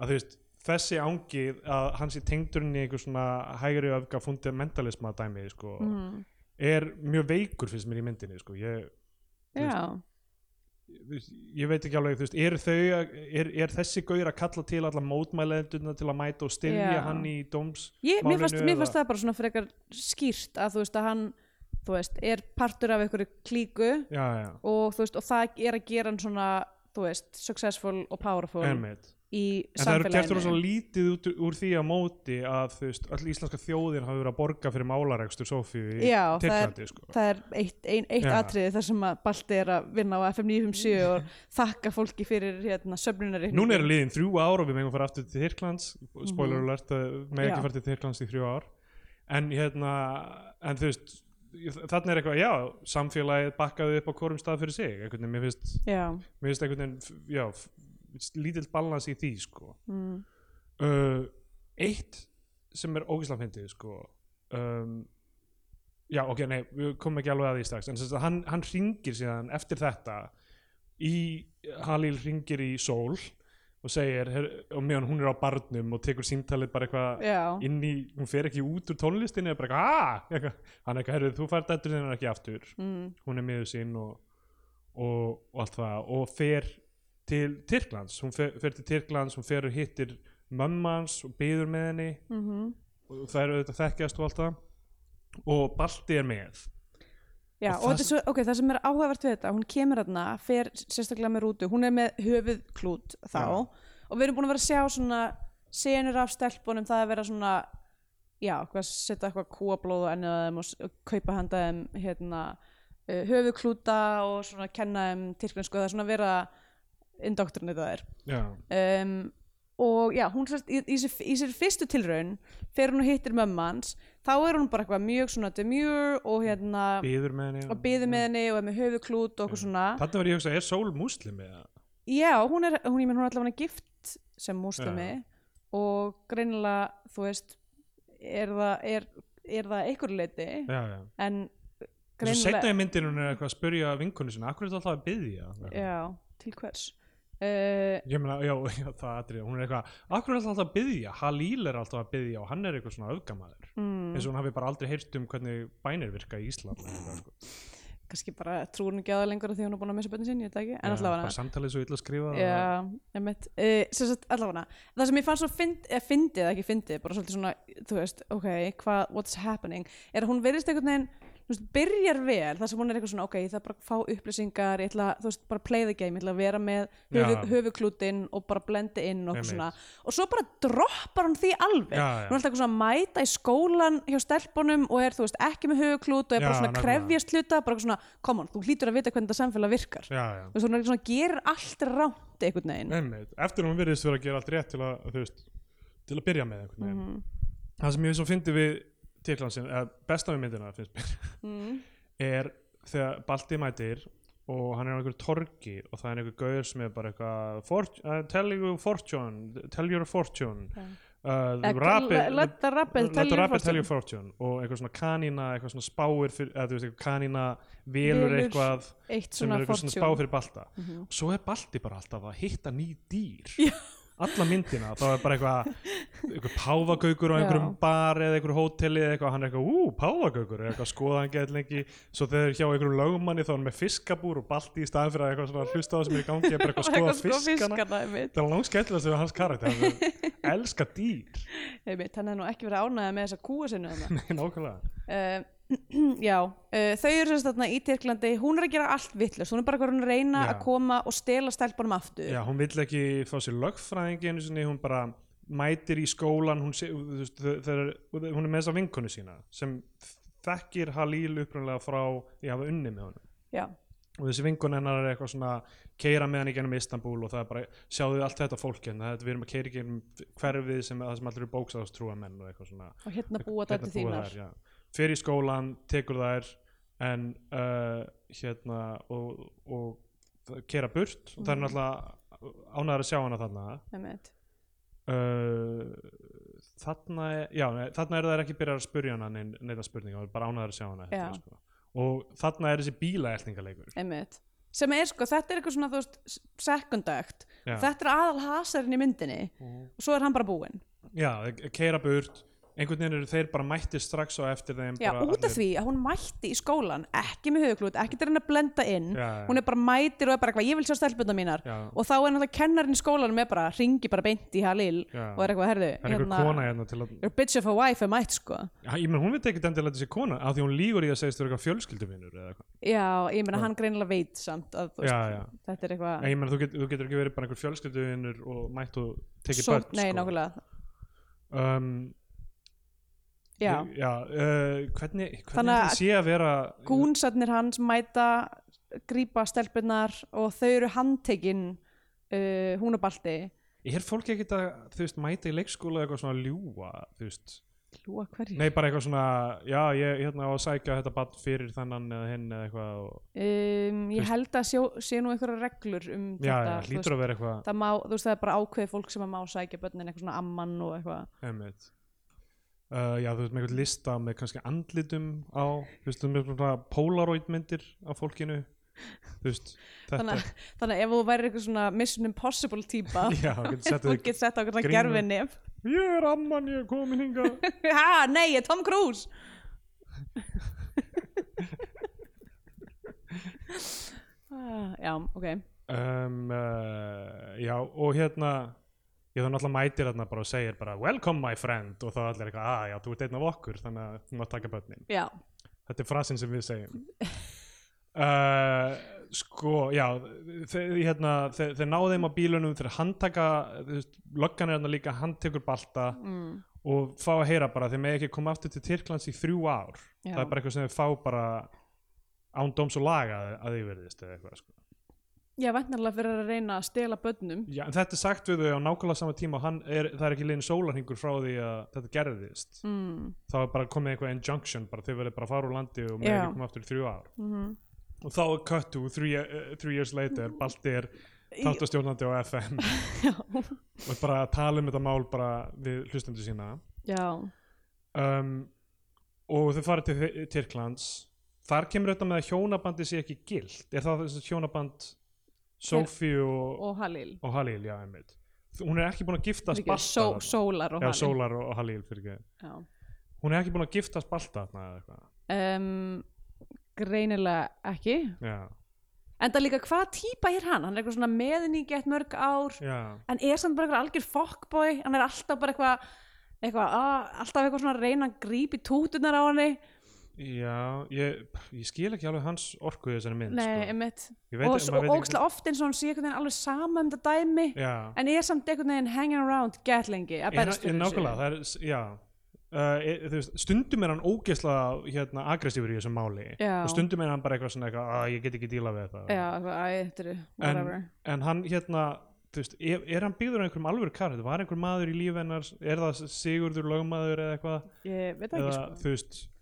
að þú veist þessi ángi að hann sé tengdurinn í einhver svona hægri öfga fundamentalisma dæmi sko Mhm. Er mjög veikur finnst mér í myndinni sko. ég, veist, ég veit ekki alveg veist, er, þau, er, er þessi gaur að kalla til alla mótmælendurna til að mæta og styrja hann í dóms Ég, mér, fannst, það bara svona frekar skýrt að þú veist að hann veist, er partur af einhverju klíku já, já, og og það er að gera hann svona successful og powerful. Einmitt í en það eru samfélaginu rosa lítið út, úr því að móti að veist, öll íslenska þjóðin hafi verið að borga fyrir málarekstur Sofíu í Já, er- Tyrklandi sko. það er eitt, ein, eitt Já. atriði þar sem að Balti er að vinna á FM 957 (laughs) og þakka fólki fyrir hérna söfnunari Núna eru liðin þrjú ár og við megum fara aftur til Tyrklands spoiler Mhm. alert, uh, með Já. ekki fara til Tyrklands í þrjú ár en hérna, en þú veist þarna er eitthvað, já, samfélagið bakkaði upp á hvorum stað fyrir sig, einhvern veginn mér finnst, Já, mér finnst einhvern veginn já, lítill balans í því sko. mm, uh, eitt sem er ógislega fyndið sko. um, já, ok, nei, við komum ekki alveg að því strax en sem sagt, hann, hann ringir síðan eftir þetta í Halil ringir í sól og segir, her, og meðan hún er á barnum og tekur símtalið bara eitthvað inn í, hún fer ekki út úr tónlistinni eða bara eitthvað, aaa, hann er eitthvað, herrðu, þú fær dættur þennan ekki aftur mm, hún er miður sín og, og, og allt það og fer til Tyrklands. Hún fer, fer til Tyrklands, hún fer og hittir mömmans og byður með henni. Mm og það er auðvitað þekkjast og allt það. Og Balti er með. Já, Og og, það svo, ok, það sem er áhugavert við þetta, hún kemur þarna, fer sérstaklega með rútu, hún er með höfuðklút þá. Já. og við erum búin að vera að sjá svona senur af stelpunum, það að vera svona, já, setja eitthvað kúablóð og ennið að þeim og, og kaupa handa þeim hérna, uh, höfuðklúta og svona kenna þeim tyrklinsku, það er svona að vera indoktrinið það er. já, Um, og já, hún sérst, í, í, í sér fyrstu tilraun fer hún hittir mömmans þá er hún bara eitthvað mjög svona demure og hérna byður með henni og byði með henni og er með höfuklút og okkur svona Þetta var ég að hugsa, er Sól múslimi? eða? já, hún er, hún, ég menn, hún er allavega gift sem múslimi og greinilega, þú veist er það, er, er það einhver leiti Já, já en Svo setna greinilega í myndinu hún er eitthvað að spurja vinkonu sinna, akkur er þetta alltaf að byðja? já, til hvers uh, Ég meina, já, (laughs) já, það atrið, hún er eitthvað, akkur er alltaf að byðja? Halíl er alltaf að byðja og hann er eitthvað svona öfgamaður. mm, Eins og hún hafi bara aldrei heyrt um hvernig bænir virka í Ísland. sko. kannski bara trúur hún ekki að það lengur því hún er búin að missa bönni sinni, ég veit ekki en Já, allavega Bara samtalið svo illa skrifað. Já, einmitt uh, sem sagt, allavega það sem ég fann svo fynd, eða fyndið, ekki fyndið bara svolítið svona, þú veist, ok hvað, what's happening, er að hún verðist einhvern veginn veist, byrjar vel, þar sem hún er eitthvað svona ok, ég þarf bara að fá upplýsingar ég ætla, veist, bara play the game, ég ætla að vera með höfu, höfuklútin og bara blendi inn og eitthvað og svo bara droppar hún því alveg, Já, já. hún er alltaf eitthvað svona að mæta í skólan hjá stelpunum og er, þú veist, ekki með höfuklút og er bara svona að krefjast hluta, bara eitthvað svona, come on, þú hlýtur að vita hvernig þetta samfélag virkar Já, hún er eitthvað svona, gerir allt ránt veginn Einmitt. Eftir hún virðist vera að gera allt rétt til að, til að byrja með einhvern veginn. Mhm. Það sem ég svo eða besta við myndina finnst mér, mm. (laughs) er þegar Balti mætir og hann er á einhverju torgi og það er einhver gauður sem er bara eitthvað "Fort- uh, tell you fortune, tell your fortune Já. uh, rabbit let the rabbit tell tell fortune. your fortune og eitthvað svona kanína, eitthvað svona spáir fyrir, eða þú veist, kanína velur eitthvað eitt sem er eitthvað svona spá fyrir Balta Mhm. svo er Balti bara alltaf að hitta ný dýr Já. Alla myndina, þá er bara eitthvað eitthvað páfagaukur á einhverjum Já. bar eða einhverjum hóteli eða eitthvað, hann er eitthvað ú, páfagaukur, er eitthvað skoða hann gett lengi. Svo þegar hjá einhverjum lögmanni þá er hann með fiskabúr og Balti í staðan fyrir að eitthvað svona (laughs) hlusta á það sem er í gangi bara eitthvað að skoða fiskana. það er langt skemmtilegast við hans karakter hann er elska dýr. (laughs) Einmitt, hann hefði nú ekki verið ánægða með þessa kúa þarna. (laughs) Nei, nákvæmlega. Uh, (clears throat) já, uh, þau eru sérst þarna í Tyrklandi. Hún er að gera allt vittlust, hún er bara að reyna Já. að koma og stela stelpunum aftur. Já, hún vill ekki fá sér lögfræðingi einu sinni, hún bara mætir í skólan. Hún, sé, veist, þau- þegar, hún er með þessa vinkonu sína sem þekkir Halil upprunlega frá ég hafa unni með honum. Já, og þessi vinkon hennar er eitthvað svona keira með hann í gennum Istanbul og það er bara sjáðu allt þetta fólk hérna, þetta við erum að keira í gennum hverfið sem, sem allir eru bóksáðstrúa menn og eitthvað svona. Og hérna búa hérna dættu búa þínar. já. Fer í skólan, tekur þær en uh, hérna og, og kera burt. Og það er Mhm. náttúrulega ánæður að sjá hana þarna. Uh, þarna já, þarna er það ekki byrjað að spyrja hana neina neina spurninga, það er bara ánæður að sjá hana eftir, sko. og þarna er þessi bílaeltingaleikur einmitt. Sem er sko, þetta er eitthvað svona þú veist, Já. þetta er aðal hasarinn í myndinni og svo er hann bara búinn. Já, keira burt einhvern veginn eru þeir bara mættir strax á eftir þeim Já, út af því að hún mætti í skólan ekki með höfuklút, ekki til henni að blenda inn Já, já. hún er bara mætir og er bara eitthvað, ég vil sjá stelpuna mínar. Og þá er náttúrulega kennarinn í skólanum er bara, ringi bara beint í Halil og er eitthvað, herðu, er einhver kona hérna að your bitch of a wife er mætt sko. Já, ég menn hún veit ekki endilega að þessi kona af því hún lígur í að segist eitthvað fjölskylduvinur eða eitthvað. Já, ég meina hann greinilega veit samt að þú þetta er eitthvað Já, já uh, hvernig, hvernig sé að vera gúnsarnir hans mæta grípa stelpunar og þau eru handtekinn uh, hún og Balti er fólk ekkert að þú veist mæta í leikskóla eitthvað svona að ljúga þú veist? Lúa hverju? nei bara eitthvað svona já ég hérna á að sækja þetta bann fyrir þennan eða hinn eða eitthvað og, Um, ég veist- held að sjó, sé nú einhverja reglur um já þetta já eitthvað það má, veist það er bara ákveðið fólk sem að má sækja börnin eitthvað svona amman og eitthvað. Uh, já, þú veist, með eitthvað lista með kannski andlitum á, þú veist, með svona polaroid myndir af fólkinu. Þú veist, þetta þannig, að- þannig að ef þú væri eitthvað svona Mission Impossible típa (laughs) já, þú getur sett á eitthvað grímu. gerfi nef ég er amman, ég er komin hinga (laughs) ha, nei, ég er Tom Cruise. (laughs) Ah, já, ok. Um, uh, já, og hérna ég þá náttúrulega mætir þarna bara og segir bara welcome my friend. Og þá er allir eitthvað, að já, þú ert einn af okkur þannig að þú mátt taka börnin. Já, þetta er frasin sem við segjum. Uh, (laughs) sko, já þeir, hérna, þeir, þeir náðu þeim á bílunum þeir handtaka, þú veist, löggan er hérna líka handtekur balta mm, og fá að heyra bara, þeir með ekki koma aftur til Tyrklands í þrjú ár. Já. það er bara eitthvað sem þeir fá bara án dóms og laga að því verðist eða eitthvað sko. Já, væntanlega fyrir að reyna að stela börnum. Já, en þetta sagt við þau á nákvæmlega sama tíma og er, það er ekki liðin sólarhingur frá því að þetta gerðist. Mm, þá er bara komið eitthvað injunction bara þau verður bara að fara úr landi og með ekki koma aftur í þrjú ár. Mm og þá er three, uh, three years later Balti er þáttastjórnandi á FM (laughs) og bara tala um þetta mál bara við hlustendur sína. Já, um, og þau fara til Tyrklands. Þar kemur þetta með að hjónabandi sé ekki gilt. Er það þess að hjónaband Sophie og, og Halil. og Halil, já, hún er ekki búin að giftast Fyrirgefðu, Balta þarna. Sólar og já, Halil. Sólar og, Halil hún er ekki búin að giftast Balta um, greinilega ekki. Já, en það líka hvað típa er hann? Hann er eitthvað svona meðin í gett mörg ár. Já, en er samt bara eitthvað algjör fokkbói hann er alltaf bara eitthvað eitthvað, að, alltaf eitthvað svona reyna að grípa í tútunar á henni já ég, ég skil ekki alveg hans orku í þessari mynd nei, sko. Ég og, og veit ekki- oft eins og hann sé einhvern veginn alveg sama um þetta dæmi já, en er samt einhvern veginn hanging around gett lengi að er, berjast er fyrir nákvæmlega það er, s- já. Uh, e, veist, stundum er hann ógeðslega hérna, aggressífur í þessum máli. Já. og stundum er hann bara eitthvað svona eitthvað, að ég get ekki díla við þetta. Já, er whatever. en hann hérna veist, er, er hann byggður á einhverjum alvöru karakter? Var einhver maður í líf hennar? Er það Sigurður lögmaður eða eitthvað? Ég veit það eða ekki sko veist Ég ég-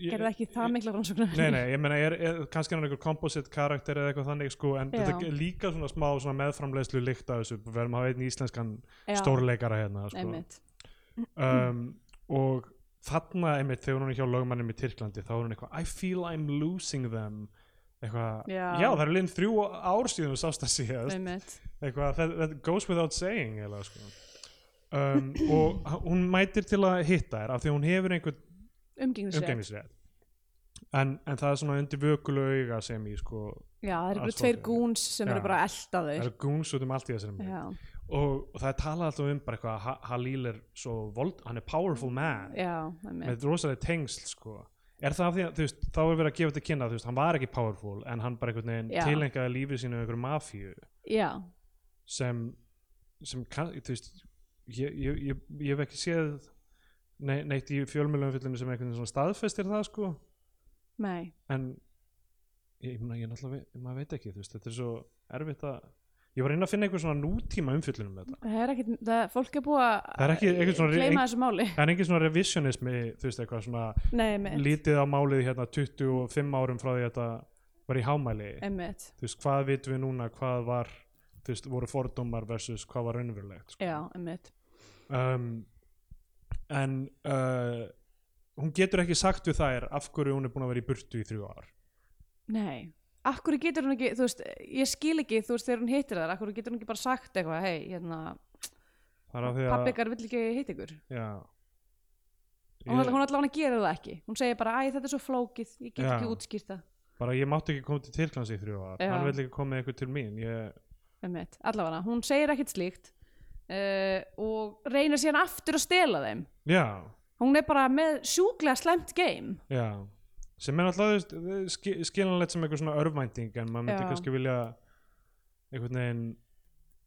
gerði ekki það mikla rannsóknar Nei, nei, ég meina, er, er, kannski er hann einhver composite karakter eða eitthvað þannig, sko, en Já. þetta er líka svona smá svona meðframleiðslu líkt af þessu, við verðum að hafa einn íslenskan Já. stórleikara hérna, sko. Um, og þarna, einmitt, þegar hún er hjá lögmannum í Tyrklandi, þá er hún eitthvað, I feel I'm losing them, eitthvað, Já. það er liðin þrjú ár síðan þú sást að síðast, eitthvað, that, that goes without saying, eða, sko. Um, og hún mætir til að hitta þér af því að hún hefur einhvern umgengnisrétt. En, en það er svona undir vökulu auga sem í sko, já, það eru tveir gúns sem Já. eru bara að elta það eru gúns út um allt í þessari mynd. Og, það er talað alltaf um bara eitthvað að Ha- Halil er svo vold, hann er powerful man. Já, með rosalega tengsl sko. Er það af því að þú veist, þá er verið að gefa þetta kynna þú veist, hann var ekki powerful en hann bara einhvern veginn tilengaði lífið sínu einhverju mafíu. Já, sem sem kann, þú veist ég, ég, ég, ég hef ekki séð nei, neitt í fjölmjölumfyllinu sem einhvern veginn staðfestir það sko. Nei. En ég, ég, ég náttúrulega maður veit ekki þú veist, þetta er svo erfitt að ég var að reyna að finna einhver svona nútíma umfyllunum með þetta. Það er ekkit, það, fólk er búið ekki- svona- gleyma þessu máli. Það er engin svona revisionismi þú veist eitthvað svona nei, lítið á málið hérna 25 árum frá því að þetta var í hámæli. Einmitt. Þú veist hvað vitum við núna hvað var þú veist voru fordómar versus hvað var raunverulegt sko. já, einmitt. Um, en uh, hún getur ekki sagt við þær af hverju hún er búin að vera í burtu í þrjú ár. Nei, akkur getur hún ekki þú veist, ég skil ekki, þú veist, þegar hún hittir þar akkur getur hún ekki bara sagt eitthvað, hei, hérna er af að pappi ykkar vill ekki hitt ykkur? Já, ég, hún allavega gerir það ekki. Hún segir bara, æ, þetta er svo flókið ég get Já. ekki útskýrt það. Bara ég mátti ekki koma til Tyrklands í þrjú ár. Já. hann vil ekki koma eitthvað til mín. Ég, allavega, hún segir ekkert slíkt uh, og reynir síðan aftur að stela þeim já, hún er bara með sjúklega slæmt game já sem er alltaf sk skiljanlegt sem eitthvað svona örvænting en maður myndi Já. kannski vilja einhvern veginn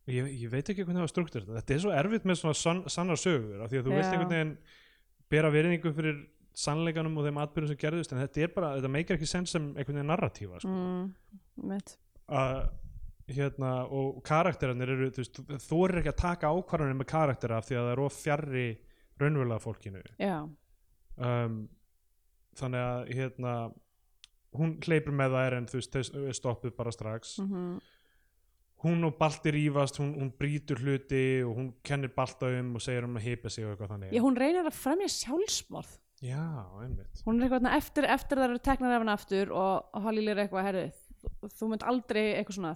ég, ég veit ekki hvernig það var struktur þetta er svo erfitt með svona sann, sannar sögur af því að þú vilt Já. einhvern veginn bera veriðingu fyrir sannleikanum og þeim atbyrðum sem gerðust en þetta er bara, þetta meikir ekki sens sem einhvern veginn narratífa sko. mm, að hérna og karakterarnir eru þú veist, þú er ekki að taka ákvarðanir með karaktera af því að það er of fjarrri raunverulega fólkinu. Um, þannig að hérna hún hleypur með þær en þú veist er stoppuð bara strax. Mm hún og Balti rífast, hún, hún brýtur hluti og hún kennir Balta um og segir um að hipa sig og eitthvað þannig. Já, hún reynir að fremja sjálfsmorð. Já einmitt. Hún er eitthvað eftir, eftir það eru teknar af henni aftur og, Halil er eitthvað, herri þú munt aldrei eitthvað svona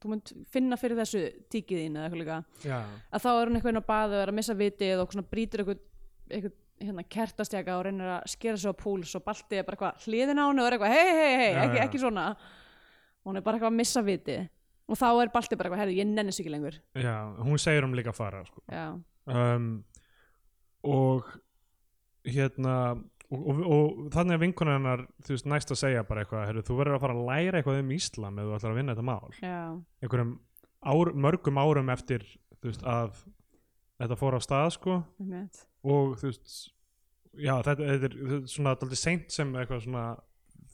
þú munt finna fyrir þessu tíkið þín eða eitthvað líka. Já, að þá er hún eitthvað inn á baðu og er að missa vitið og brýtur eitthvað, eitthvað hérna, kertastjaka og reynir að skera sig á púls og balti er bara eitthvað hliðin á henni og er eitthvað hei hei hei, ekki, ekki svona. Og hún er bara eitthvað að missa vitið. Og þá er balti bara eitthvað, herri, ég nenni sig ekki lengur. Já, hún segir um líka að fara sko. um, og hérna og, og, og þannig að vinkunar hennar þú veist næst að segja bara eitthvað heru, þú verður að fara að læra eitthvað um Íslam ef þú ætlar að vinna þetta mál. Já, einhverjum ár, mörgum árum eftir þú veist að þetta fór á stað sko. Einmitt. og þú veist já þetta, þetta er þetta er svona alltaf seint sem eitthvað svona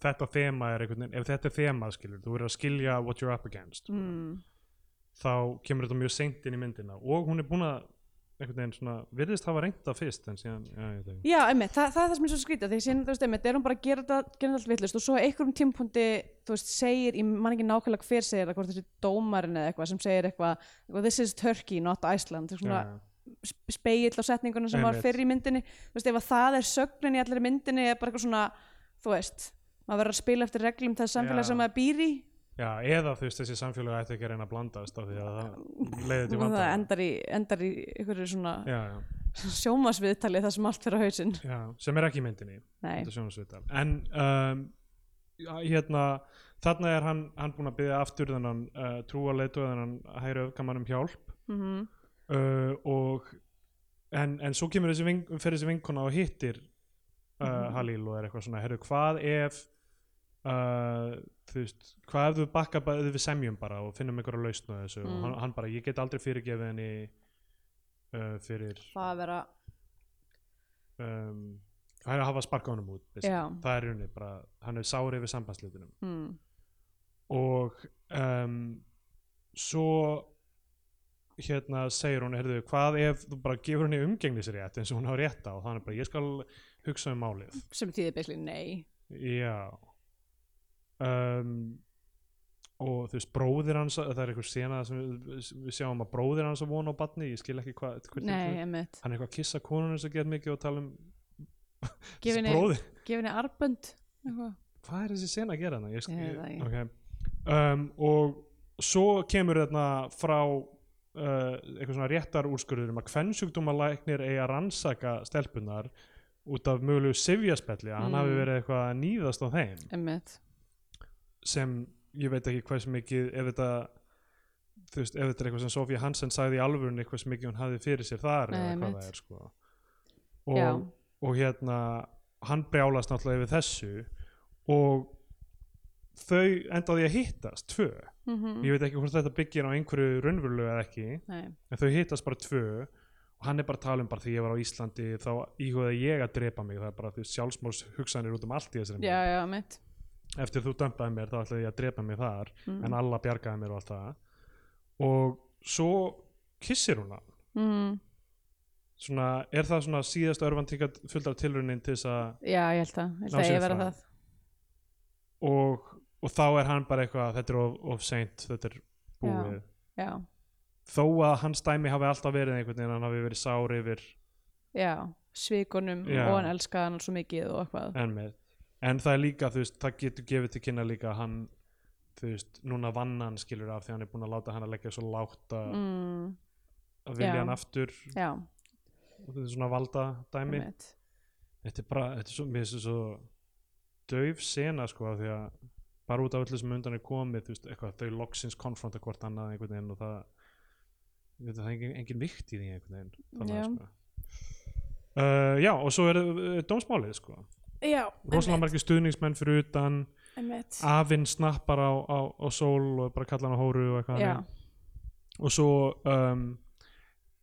þetta þema er einhvern veginn ef þetta er þema skilur þú verður að skilja what you're up against mm. þá kemur þetta mjög seint inn í myndina. Og hún er búin að einhvern veginn svona virðist hafa reynda fyrst en síðan já, ég veit ekki Já, einmitt, það, það er það sem er svo skrítið því síðan, þú veist, einmitt, er hún bara að gera þetta gera þetta allt vitlaust og svo einhverjum tímpúndi þú veist, segir, ég man ekki nákvæmlega hver segir það hvort þessi dómarinn eða eitthvað sem segir eitthvað, this is Turkey, not Iceland það er svona Já, speill á setningunum sem var Einmitt. fyrr í myndinni þú veist, ef að það er sögnin í allir myndinni er bara eitthvað svona, þú veist maður verður að spila eftir reglum þess samfélag Já. sem maður býr í já, eða þú veist þessi samfélag ætti ekki að reyna að blandast af því að það leiði til og það endar í, endar í einhverju svona já, já, sjómasviðtali það sem allt fyrir hausinn. Já, sem er ekki í myndinni Nei, þetta sjónasvital en um, hérna þarna er hann, hann búinn að byggja aftur þennan uh, trúa leitu þennan hægri öfgamann um hjálp. Mm uh, og en, en svo kemur þessi, ving, fyrir þessi vinkona og hittir uh, Mhm. Halil og er eitthvað svona herru, hvað ef uh, þú veist, hvað ef þú bakka ef við semjum bara og finnum einhverja lausn á þessu og Mm. hann, hann bara, ég get aldrei fyrirgefið henni uh, fyrir það að vera um, það er að hafa sparka honum út það er runni, bara, hann er sári við sambandslutunum mm, og um, svo hérna segir hún heyrðu, hvað ef þú bara gefur henni umgengnisrétt eins og hún hafa rétt á? Þannig bara ég skal hugsa um málið. Sem þýðir beisli nei. Já um, og þú veist bróðir hans það er eitthvað sena sem við, við sjáum að bróðir hans að vona á batni ég skil ekki hvað hann er eitthvað að kissa konunum sem get mikið og tala um (laughs) Gef henni- bróðir gefa henni arbönd eitthvað. hvað er þessi sena að gera þarna? Ég, sk- Ég okay. um, og svo kemur þarna frá uh, eitthvað svona réttar úrskurður um að kvennsjúkdómalæknir eigi að rannsaka stelpunar út af mögulegu sifjaspelli að hann Mm. hafi verið eitthvað að nýðast á þeim emmitt sem ég veit ekki sem mikið ef þetta þú veist, ef þetta er eitthvað sem Sofía Hansen sagði í alvörun eitthvað sem mikið hún hafði fyrir sér þar Nei, eða hvað það er sko. Og, og hérna hann brjálast náttúrulega yfir þessu og þau endaði að hittast tvö. Mm ég veit ekki hvort þetta byggir á einhverju raunverulegu eða ekki nei, en þau hittast bara tvö og hann er bara að tala um bara því ég var á Íslandi þá íhugaði ég að drepa mig. Það er bara því sjálfsmórs hugsanir út um allt í þessari já, já, emmitt eftir þú dömpaði mér þá ætlaði ég að drepa mig þar mm. en alla bjargaði mér og allt það og svo kissir hún hann mm. svona, er það svona síðast örfan tíka fullt af tilraunin til þess að já, ég held að, ég held að ég fram. það og, og þá er hann bara eitthvað þetta er of, of seint, þetta er búið já, þó að hans dæmi hafi alltaf verið einhvern veginn hann hafi verið sár yfir já, svikunum Já. og hann elskaði hann svo mikið og eitthvað en með en það er líka, þú veist, það getur gefið til kynna líka að hann, þú veist, núna vann hann skilur af því hann er búin að láta hann að leggja svo lágt að mm. að vilja Já. hann aftur já, og þetta er svona valda dæmi emmitt þetta er bara, þetta er svo, mér finnst þetta svo dauf sena sko af því að bara út af öllu sem undan er komið þú veist, eitthvað, þau loksins konfronta hvort annað einhvern veginn og það veit að það er engin, engin vikt í því einhvern veginn þannig, Já. sko. uh, já, og svo er uh, dómsmálið sko rosalega margir stuðningsmenn fyrir utan. Afinn snappar á, á, á sól og bara kalla hann á hóru og eitthvað og svo um,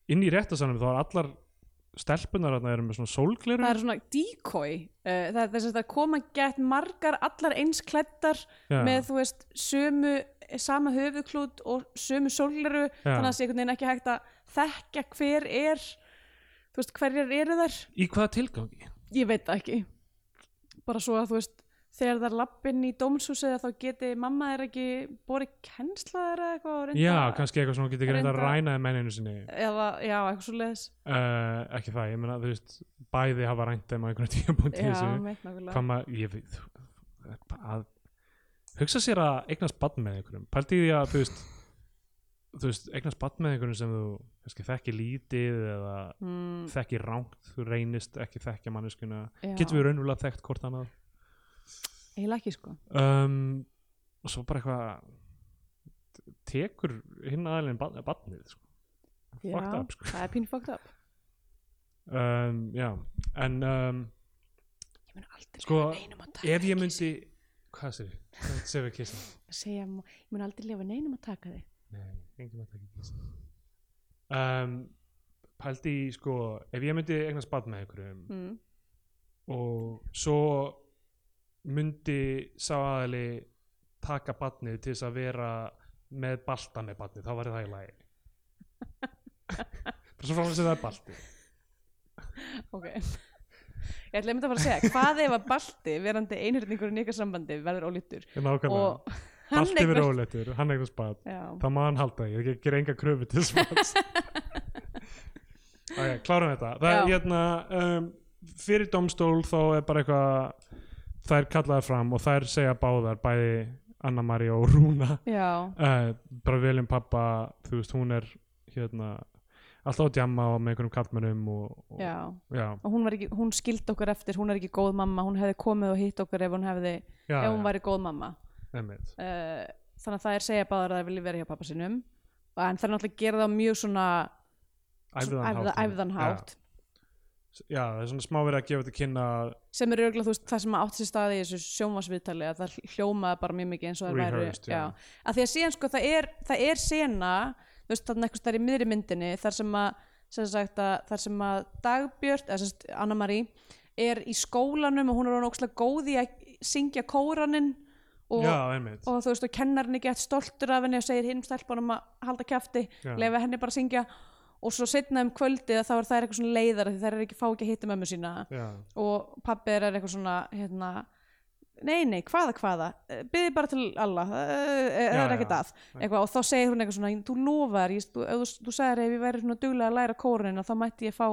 inn í réttasanum þá er allar stelpunar þarna eru með svona sólgleru það er svona decoy. Uh, það þess að það koma gett margar allar eins klættar Já. með þú veist sömu sama höfuðklút og sömu sólgleru þannig að það sé einhvern veginn ekki hægt að þekka hver er þú veist hverjar eru þar í hvaða tilgangi? ég veit það ekki bara svo að þú veist þegar það er lappinn í dómshúsið þá geti mamma þeir ekki borið kennsla þeirra eitthvað Já, kannski eitthvað sem hún ekki reynda að reynda- rænaði menninu sinni. Eða, já, eitthvað svo leiðis uh, ekki það, ég meina, þú veist bæði hafa rænt þeim á einhvern (laughs) tíu búin til já, meitt nákvæmlega. Hugsa sér að eignast badn með einhverjum. Pælti í því að þú veist þú veist, eignast badn með einhverjum sem þú kannski þekki lítið eða mm, þekki rangt, þú reynist ekki þekkja manneskuna, getur við raunverulega þekkt hvort annað? Eiginlega ekki sko. Um, og svo bara eitthvað tekur hinn aðeins badnið sko. fucked up sko. það er pín fucked up. Um, já, en um, ég mun aldrei Sko, leyfa neinum að taka ef ég myndi hvað sér, hvað sér við segja, ég mun aldrei lefa neinum að taka þig Nei, enginn að taka kissa um, Pældi í sko ef ég myndi eignast badn með einhverjum mm. og svo myndi sá aðali taka badnið til þess að vera með balta með badnið, þá væri það í lagi. (laughs) Bara svo frá þess að það er balti. Ok. Ég ætla einmitt að fara að segja hvað ef að Balti verandi einhjörningur í nýka sambandi verður ólítur nákvæmlega, og hann verið eignast- óleittur hann bad, já, það má hann halda ég ger- ger enga kröfu til spads (laughs) ok, klárum þetta. Það er hérna um, fyrir domstól þá er bara eitthvað þær kallaði fram og þær segja báðar bæði Anna-Maria og Rúna. Uh, bara viljum pappa þú veist hún er hérna alltaf að djamma og með einhverjum kallmennum og, og já. Já, og hún, hún skildi okkur eftir, hún er ekki góð mamma hún hefði komið og hitt okkur ef hún hefði já, ef hún væri góð mamma þannig að það er segja báðar að það vilja vera hjá pappa sinum en það er náttúrulega að gera það mjög svona æfðan æfða- hátt æfðan hátt. Já, það er svona smá verið að gefa þetta kynna sem er örgulega þú veist það sem átt sér staði í þessu sjónvarsviðtali að það hljómaði bara mjög mikið eins og það væri að því að síðan sko það er, það er sena þú veist þarna eitthvað stær í miðri myndinni þar sem að, sem sagt, að þar sem að Dagbjört, eða Anna-Marie er í skólanum og hún er ókslega góð í að syngja kóraninn og, já, og þú veist og kennarinn er gett stoltur af henni og segir hinn stelpunum að halda kjafti Já. leifa henni bara að syngja. Og svo setna um kvöldið þá er það eitthvað svona leiðar því þær er ekki fá ekki að hitta mömmu sína. Já, og pabbi er eitthvað svona hérna, nei nei, hvaða hvaða? Byggði bara til alla. Það Já, er ekkert að. Eitthvað, og þá segir hún eitthvað svona, þú lofar ég, þú, þú, þú sagðir ef ég væri svona duglega að læra kórunina þá mætti ég fá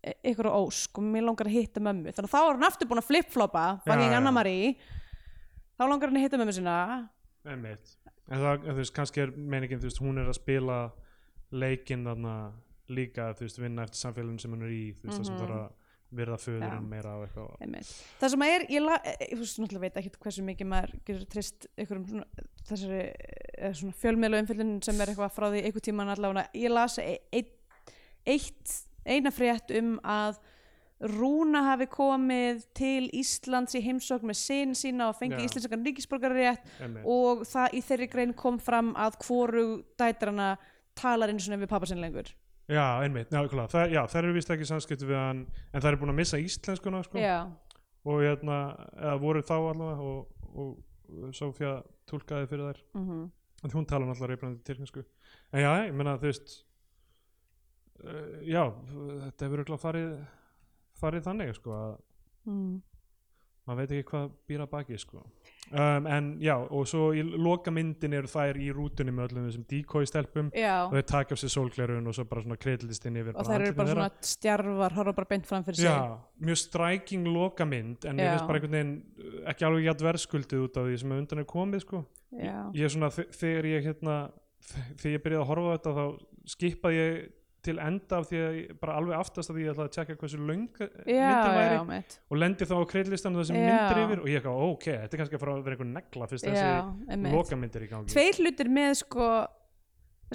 e- ykkur á ósk og mér langar að hitta mömmu. Þannig að þá er hún aftur búin að flip-flopa fucking já. Anna-Marie þá langar hann að hitta mömmu sína einmitt en það, þú veist, kannski er meiningin, þú veist, hún er að spila leikinn þarna líka, þú veist, vinna eftir samfélagin sem hún er í, þú veist, það sem Mhm. þarf að virða föðurinn Já. meira á eitthvað Einmitt. það sem að er, ég, la, eh, þú veist, náttúrulega veit ekki hversu mikið maður getur trist ykkur um svona, þessari eh, svona fjölmiðlu umfyllun sem er eitthvað frá því einhver tíman allavega, ég las e- eitt, eitt eina frétt um að Rúna hafi komið til Íslands í heimsókn með sin sína og fengið ríkisborgararétt einmitt, og það í þeirri grein kom fram að hvoru dætrana talar einu svona við pappa sinni lengur. Já, einmitt, já, það, já, þær eru vist ekki samskipti við hann, en þær eru búin að missa íslenskuna, sko, Já, og hérna eða voru þá allavega og, og Sofía túlkaði fyrir þær. Mm en hún tala náttúrulega reyfrandi tyrknesku. En já, ég meina, þú veist uh, já, þetta hefur örugglega farið farið þannig, sko að mm. maður veit ekki hvað býr að baki sko. um, en já, og svo í loka myndin eru þær í rútunni með öllum þessum decoy stelpum já. og þau taka á sig sólglerun og svo bara svona kredlist inn yfir og þær eru andlitin bara þeirra. svona stjarfar horfa bara beint fram fyrir sig já, mjög striking loka mynd en mér Já. finnst bara einhvern veginn uh, ekki alveg jætt verðskuldið út af því sem er undan er komið sko. já. ég er svona, þe- þegar ég hérna, þe- þegar ég byrjaði að horfa á þetta þá skipaði ég til enda af því að ég, bara alveg aftast að ég ætlaði að tjekka hversu já, myndin væri. já, og lendi þá á kreidlistan það sem Já. myndir yfir og ég ekki, ok, þetta er kannski að fara að vera einhver negla fyrst já, þessi lokamyndir í gangi. Tveir hlutir með sko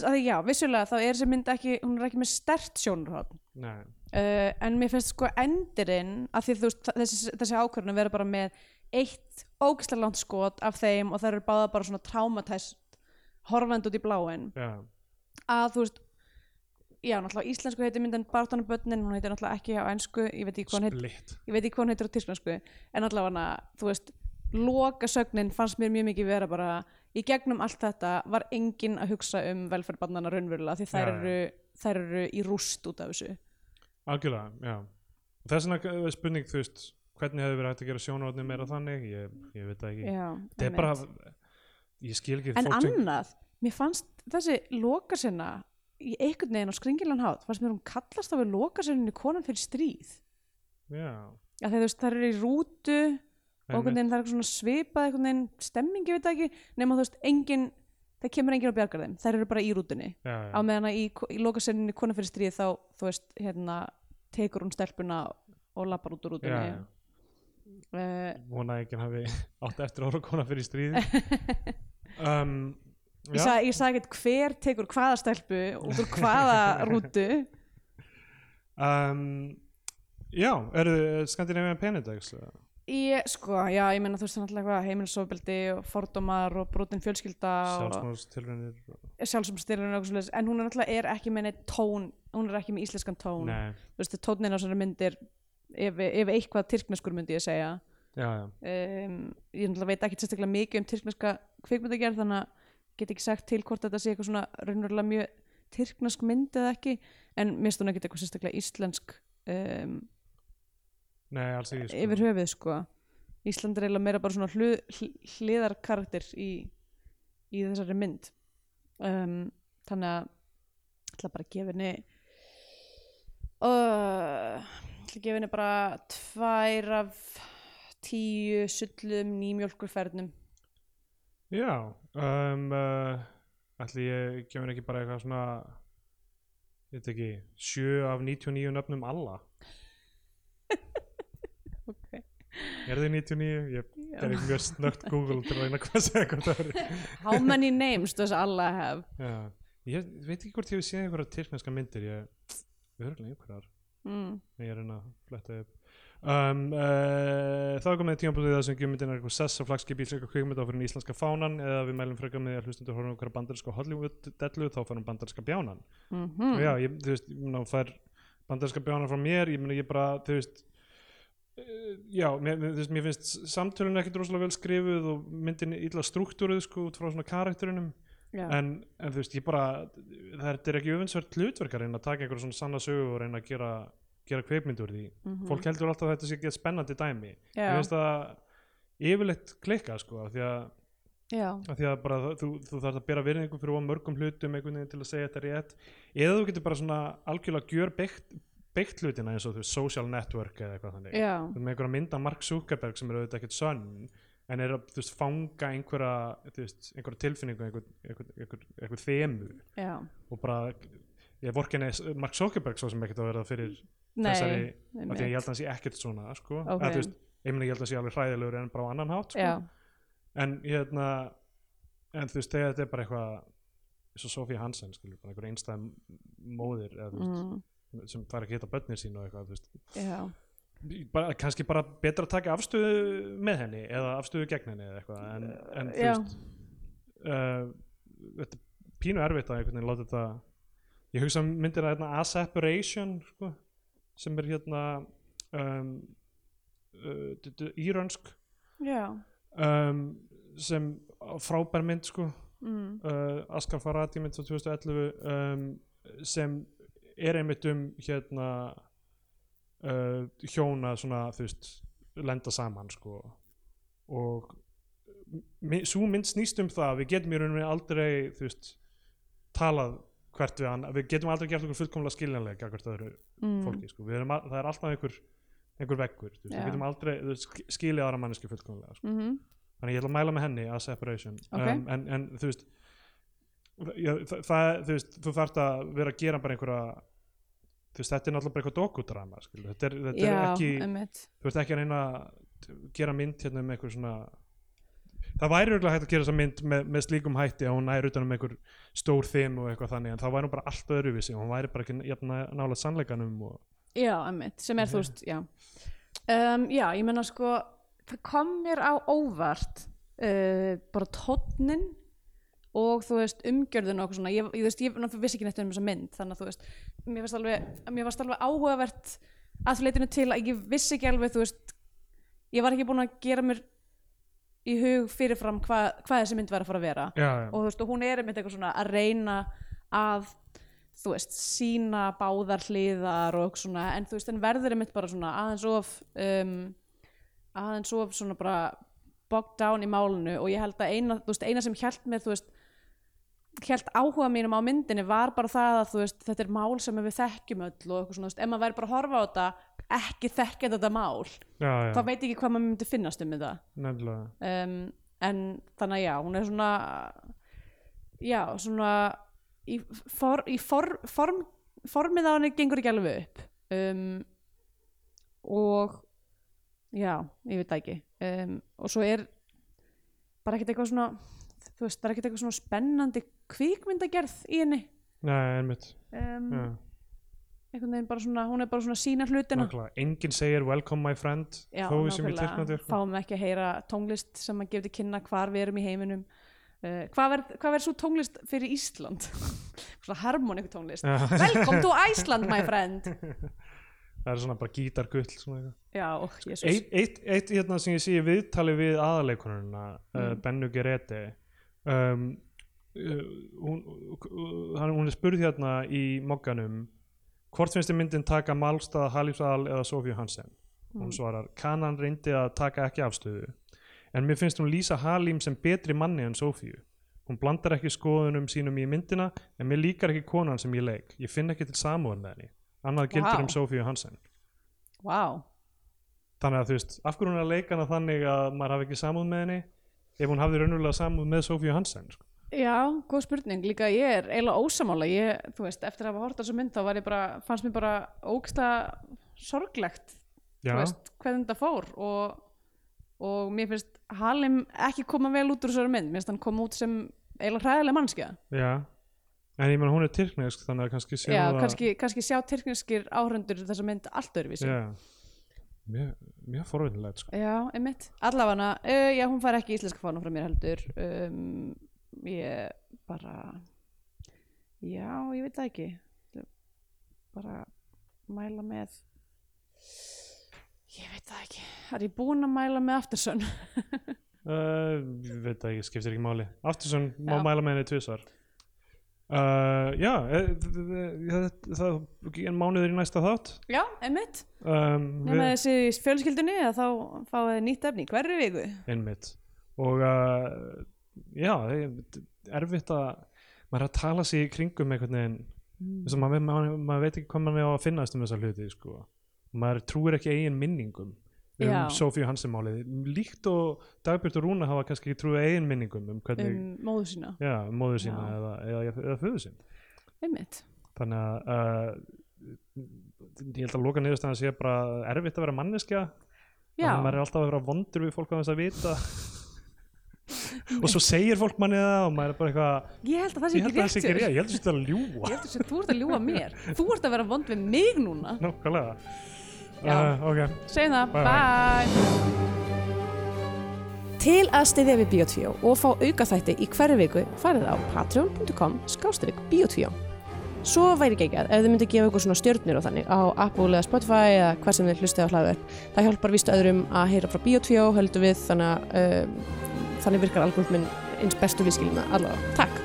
að því, já, vissulega þá er þessi mynd ekki hún er ekki með stert sjónurhótt uh, en mér finnst sko endurinn að því þú veist, þessi, þessi ákvörðun vera bara með eitt ógislega langt skot af þeim og það eru báða bara svona traumatæst horfandi út í bláin að þú veist já, náttúrulega íslensku heitir myndin Bartónu börnin, hún heitir náttúrulega ekki á ensku ég veit ekki hvað hún heitir ég veit ekki hvað hún heitir á tísknansku en allavega, þú veist loka sögnin fannst mér mjög mikið vera bara í gegnum allt þetta var enginn að hugsa um velferðbarnana raunverulega því þær Já, eru, þær eru í rúst út af þessu. Algjörlega, já. Þess vegna er spurning, þú veist hvernig hefði verið hægt að gera sjónarotni meira þannig ég, ég veit það ekki, já, þetta er bara ég skil ekki en fólk sem annað, mér fannst þessi loka sinna í einhvern veginn á skringilan hátt fannst mér hún kallast á við loka sinni konan fyrir stríð. Já, Já, þegar þú veist, þær eru í rútu og einhvern veginn það er eitthvað svona svipað einhvern veginn stemming, ég veit það ekki nema þú veist, engin, það kemur enginn á bjargar þeim. Þær eru bara í rútunni. Já, á meðan í, í lokasenninni kona fyrir stríð þá, þú veist, hérna tekur hún stelpuna og lappar út úr já, rútunni. já. uh, vona ekki hafi átt eftir ára kona fyrir stríði (laughs) um, ég, já, sa, sagði ekkert hver tekur hvaða stelpu út úr hvaða (laughs) rútu. Um, já eru Skandinavian Penedex ég, sko, já, ég meina þú veist náttúrulega eitthvað heimilisofbeldi og fordómar og brotin fjölskylda og sjálfsmálstilrænir sjálfsumstyrlun og eitthvað svoleiðis, en hún er náttúrulega er ekki með neitt tón, hún er ekki með íslenskan tón. Nei, þú veist, tónin á svona myndir ef, ef eitthvað tyrkneskur myndi ég segja. Já, já, um, ég náttúrulega veit ekki sérstaklega mikið um tyrkneska kvikmyndagerð þannig að get ekki sagt til hvort þetta sé eitthvað svona raunverulega mjög tyrknesk mynd eða ekki en minnst hún ekki eitthvað sérstaklega íslensk um, nei, alls ekki sko. yfir höfuð sko. Ísland er eiginlega meira bara svona hlu, hl, hliðarkarakter í, í þessari mynd. Um, þannig að ég ætla bara að gefa henni uh, ég ætla að gefa henni bara tvær af tíu sullum nýmjólkurferðnum já um, uh, ætli ég gefur ekki bara eitthvað svona ég veit ekki 7 af 99 nöfnum alla (laughs) okay. er þið 99? ég gerði mjög snögt Google til að reyna hvað að segja hvort það er How many names does Allah have? Já, ég veit ekki hvort ég hef séð einhverja tyrkneska myndir ég, örgulega einhverjar Mm. ég er reyna að fletta upp um, uh, þá er komið tímabútið það sem gefur myndin er eitthvað sess að flagskip íslenska kvikmynda á fyrir den íslenska fánan eða við mælum frekar með að hlustundur horfum okkar bandarinska Hollywood-dellu þá farum bandarinska bjánan. Mm og já, ég, þú veist, hún fær bandarinska bjánan frá mér, ég meina ég bara þú veist uh, já, mér, þú veist, mér finnst samtölun ekkert rosalega vel skrifuð og myndin illa struktúruð sko út frá svona karakterinum en, en þú veist, ég bara það er, ekki öfunnsvert hlutverk að reyna að taka einhverja svona sanna sögu og reyna að gera gera kveikmynd úr því, Mhm. fólk heldur alltaf að þetta sé ekki spennandi dæmi, já. ég finnst það yfirleitt klikka sko af því að, af því að bara þú, þú þarf að bera virðingu fyrir mörgum hlutum einhvern veginn til að segja þetta rétt eða þú getur bara svona algjörlega gjör beitt, beitt hlutina eins og þú veist social network eða eitthvað þannig já. þú veist með einhverja mynda Mark Zuckerberg sem er auðvitað ekkert sönn en er að þú veist, fanga einhverja, veist, einhverja tilfinningu einhver, einhver, einhver, einhver þemu já. og bara ég vorkinni Mark Zuckerberg svo sem ekkert að vera fyrir þessari, af því að ég held að hann sé ekkert svona sko, Ok. að, þú veist, ég meina ég held að hann sé alveg hræðilegur en bara á annan hátt sko. en hérna en þú veist, þegar þetta er bara eitthvað eins og Sofía Hansen, skilur, bara einhver einstæð móðir eða, þú veist, Mm. sem fær ekki að geta börnir sín og eitthvað, þú veist. Bara, kannski bara betra að taka afstöðu með henni eða afstöðu gegn henni eða eitthvað en, en þú veist uh, þetta er pínu erfitt að einhvern veginn láta þetta ég hugsa um myndir að hérna A-Separation sko, sem er hérna um, uh, írönsk um, sem frábær mynd sko. Mm. uh, Askar Farati mynd frá 2011 um, sem er einmitt um hérna uh, hjóna svona þú veist lenda saman sko. Og svo mynd snýst um það að við getum í rauninni aldrei þú veist talað hvert við hann, við getum aldrei gert okkur fullkomlega skiljanlega hvert öðru Mm. fólki sko. Erum það er alltaf einhver einhver veggur, við getum aldrei þú veist, sk- skilið aðra manneski fullkomlega sko. Mhm. þannig ég ætla að mæla með henni að separation Ok. um, en, en þú veist það, það, þú veist þú þarft að vera að gera bara einhverja þú veist, þetta er náttúrulega bara eitthvað dokudrama þetta, er, þetta já, er ekki einmitt. þú veist ekki að reyna að gera mynd hérna um einhver svona það væri örgulega hægt að gera þessa mynd með, með slíkum hætti að hún næri utan um einhver stór þim og eitthvað þannig en þá væri hún bara allt öðruvísi. Og hún væri bara ekki nála sannleikanum og já, einmitt, sem er þú veist já. Um, já, ég menna sko það kom mér á óvart uh, bara tónnin og þú veist umgjörðin og okkur svona, ég, ég, þú veist, ég vissi ekki neitt um þessa mynd þannig að þú veist, mér varst alveg mér varst alveg áhugavert að því leitinu til að ég vissi ekki alveg, þú veist ég var ekki búin að gera mér í hug fyrirfram hva, hvað þessi mynd var að fara að vera. Já, já, og þú veist, og hún er einmitt eitthvað svona að reyna að þú veist, sína báðar hliðar og svona, en þú veist, en verður einmitt bara svona aðeins of um, aðeins of svona bara bogged down í málinu. Og ég held að eina, veist, eina sem hjælt mér, þú veist held áhuga mínum á myndinni var bara það að veist, þetta er mál sem við þekkjum öll og eitthvað svona, ef maður væri bara að horfa á þetta ekki þekkja þetta mál já, já, þá veit ekki hvað maður myndi finnast um þetta. Nefnilega. Um, en þannig að já, hún er svona já, svona í, for, í for, form, formið á henni gengur ekki alveg upp. Um, og já, ég veit það ekki. Um, og svo er bara ekkert eitthvað svona þú veist, það er ekkert eitthvað svona spennandi kvikmyndagerð í henni Nei, einmitt um, já. einhvern veginn bara svona, hún er bara svona sína hlutina Nákvæmlega. enginn segir welcome my friend Já, þó við sem í. Tyrklandi fáum ekki að heyra tónlist sem að gefa til kynna hvar við erum í heiminum uh, hvað verð hvað verð svo tónlist fyrir Ísland (laughs) svona harmoníku tónlist Já. welcome to Iceland my (laughs) friend það er svona bara gítargull svona eitthvað. eitt, eitt, eitt hérna sem ég sé viðtali við aðaleikonuna uh, Mm. Bennu Gerete um, uh, hún, uh, hann- hún er spurð hérna í mokkanum hvort finnst þið myndin taka Málstað, Halífsal eða Sofíu Hansen hún Mm. svarar, Kanan reyndi að taka ekki afstöðu en mér finnst hún lýsa Halím sem betri manni en Sofíu hún blandar ekki skoðunum sínum í myndina en mér líkar ekki konan sem ég leik ég finn ekki til samúðan með henni annað gildir Vá. um Sofíu Hansen wow. þannig að þú veist, af hverju hún er að leika hana þannig að maður hafi ekki samúð með henni ef hún hafði raunverulega samúð með Sofíu Hansen sko. Já, góð spurning. Líka ég er eiginlega ósamála ég, þú veist, eftir að hafa hort á þessu mynd þá var ég bara, fannst mér bara ógsta sorglegt já, þú veist, hvernig þetta fór. Og, og mér finnst Halim ekki koma vel út úr þessari mynd. Mér finnst hann koma út sem eiginlega hræðilega mannskja já. En ég menn hún er tyrknesk þannig að kannski séu já, það kannski, kannski sjá tyrkneskir áhrendur þessa mynd allt öðruvísi. Já, mjög, mjög forvinnilegt sko. já, einmitt, allavega uh, já, hún fær ekki íslenska fána frá mér heldur. Um, ég bara já, ég veit það ekki. Bara mæla með ég veit það ekki. Er ég búin að mæla með Aftersun? (laughs) Uh, ég veit það ekki, skiptir ekki máli. Aftursson má mæla með henni tvisar uh, já eh, það, það mánuður í næsta þátt. Já, einmitt. Um, nema þessi fjölskyldunni að þá fáið nýtt efni hverju viku. Einmitt. Og uh, já, er erfitt að maður er að tala sig í kringum einhvern veginn. Að maður, maður, maður veit ekki hvað maður á að finnast um þessa hluti sko. maður trúir ekki eigin minningum um Já. Sofíu Hansen málið líkt og Dagbjörn og Rúna hafa kannski ekki trúið eigin minningum um hvernig, um móðu sína. Já, móður sína eða, eða, eða föðu sín. Einmitt. Þannig að uh, ég held að loka niðurstæðan sé bara erfitt að vera manneskja. Já, þannig að maður er alltaf að vera vondur við fólk að þess að vita og svo segir fólk manni það og maður er bara eitthvað ég held að það sé ekki að það rétt þér. ég held að það sé að ljúa ég held að sé- (laughs) þú ert að ljúa mér. Þú ert að vera vond við mig núna. Nákvæmlega. Uh, ok, segjum það, Bye, bye, Til að styðja við Bíotvíó og fá auka þætti í hverju viku farið á patreon.com skástrík Bíotvíó Svo væri geggjað ef þið myndi gefa ykkur svona stjörnir og þannig á Apple eða Spotify eða hvað sem þið hlustið á hlaðverð. Það hjálpar víst öðrum að heyra frá Bíotvíó, höldum við, þannig að uh, þannig virkar algoritminn eins bestu við skiljum það allavega. Takk!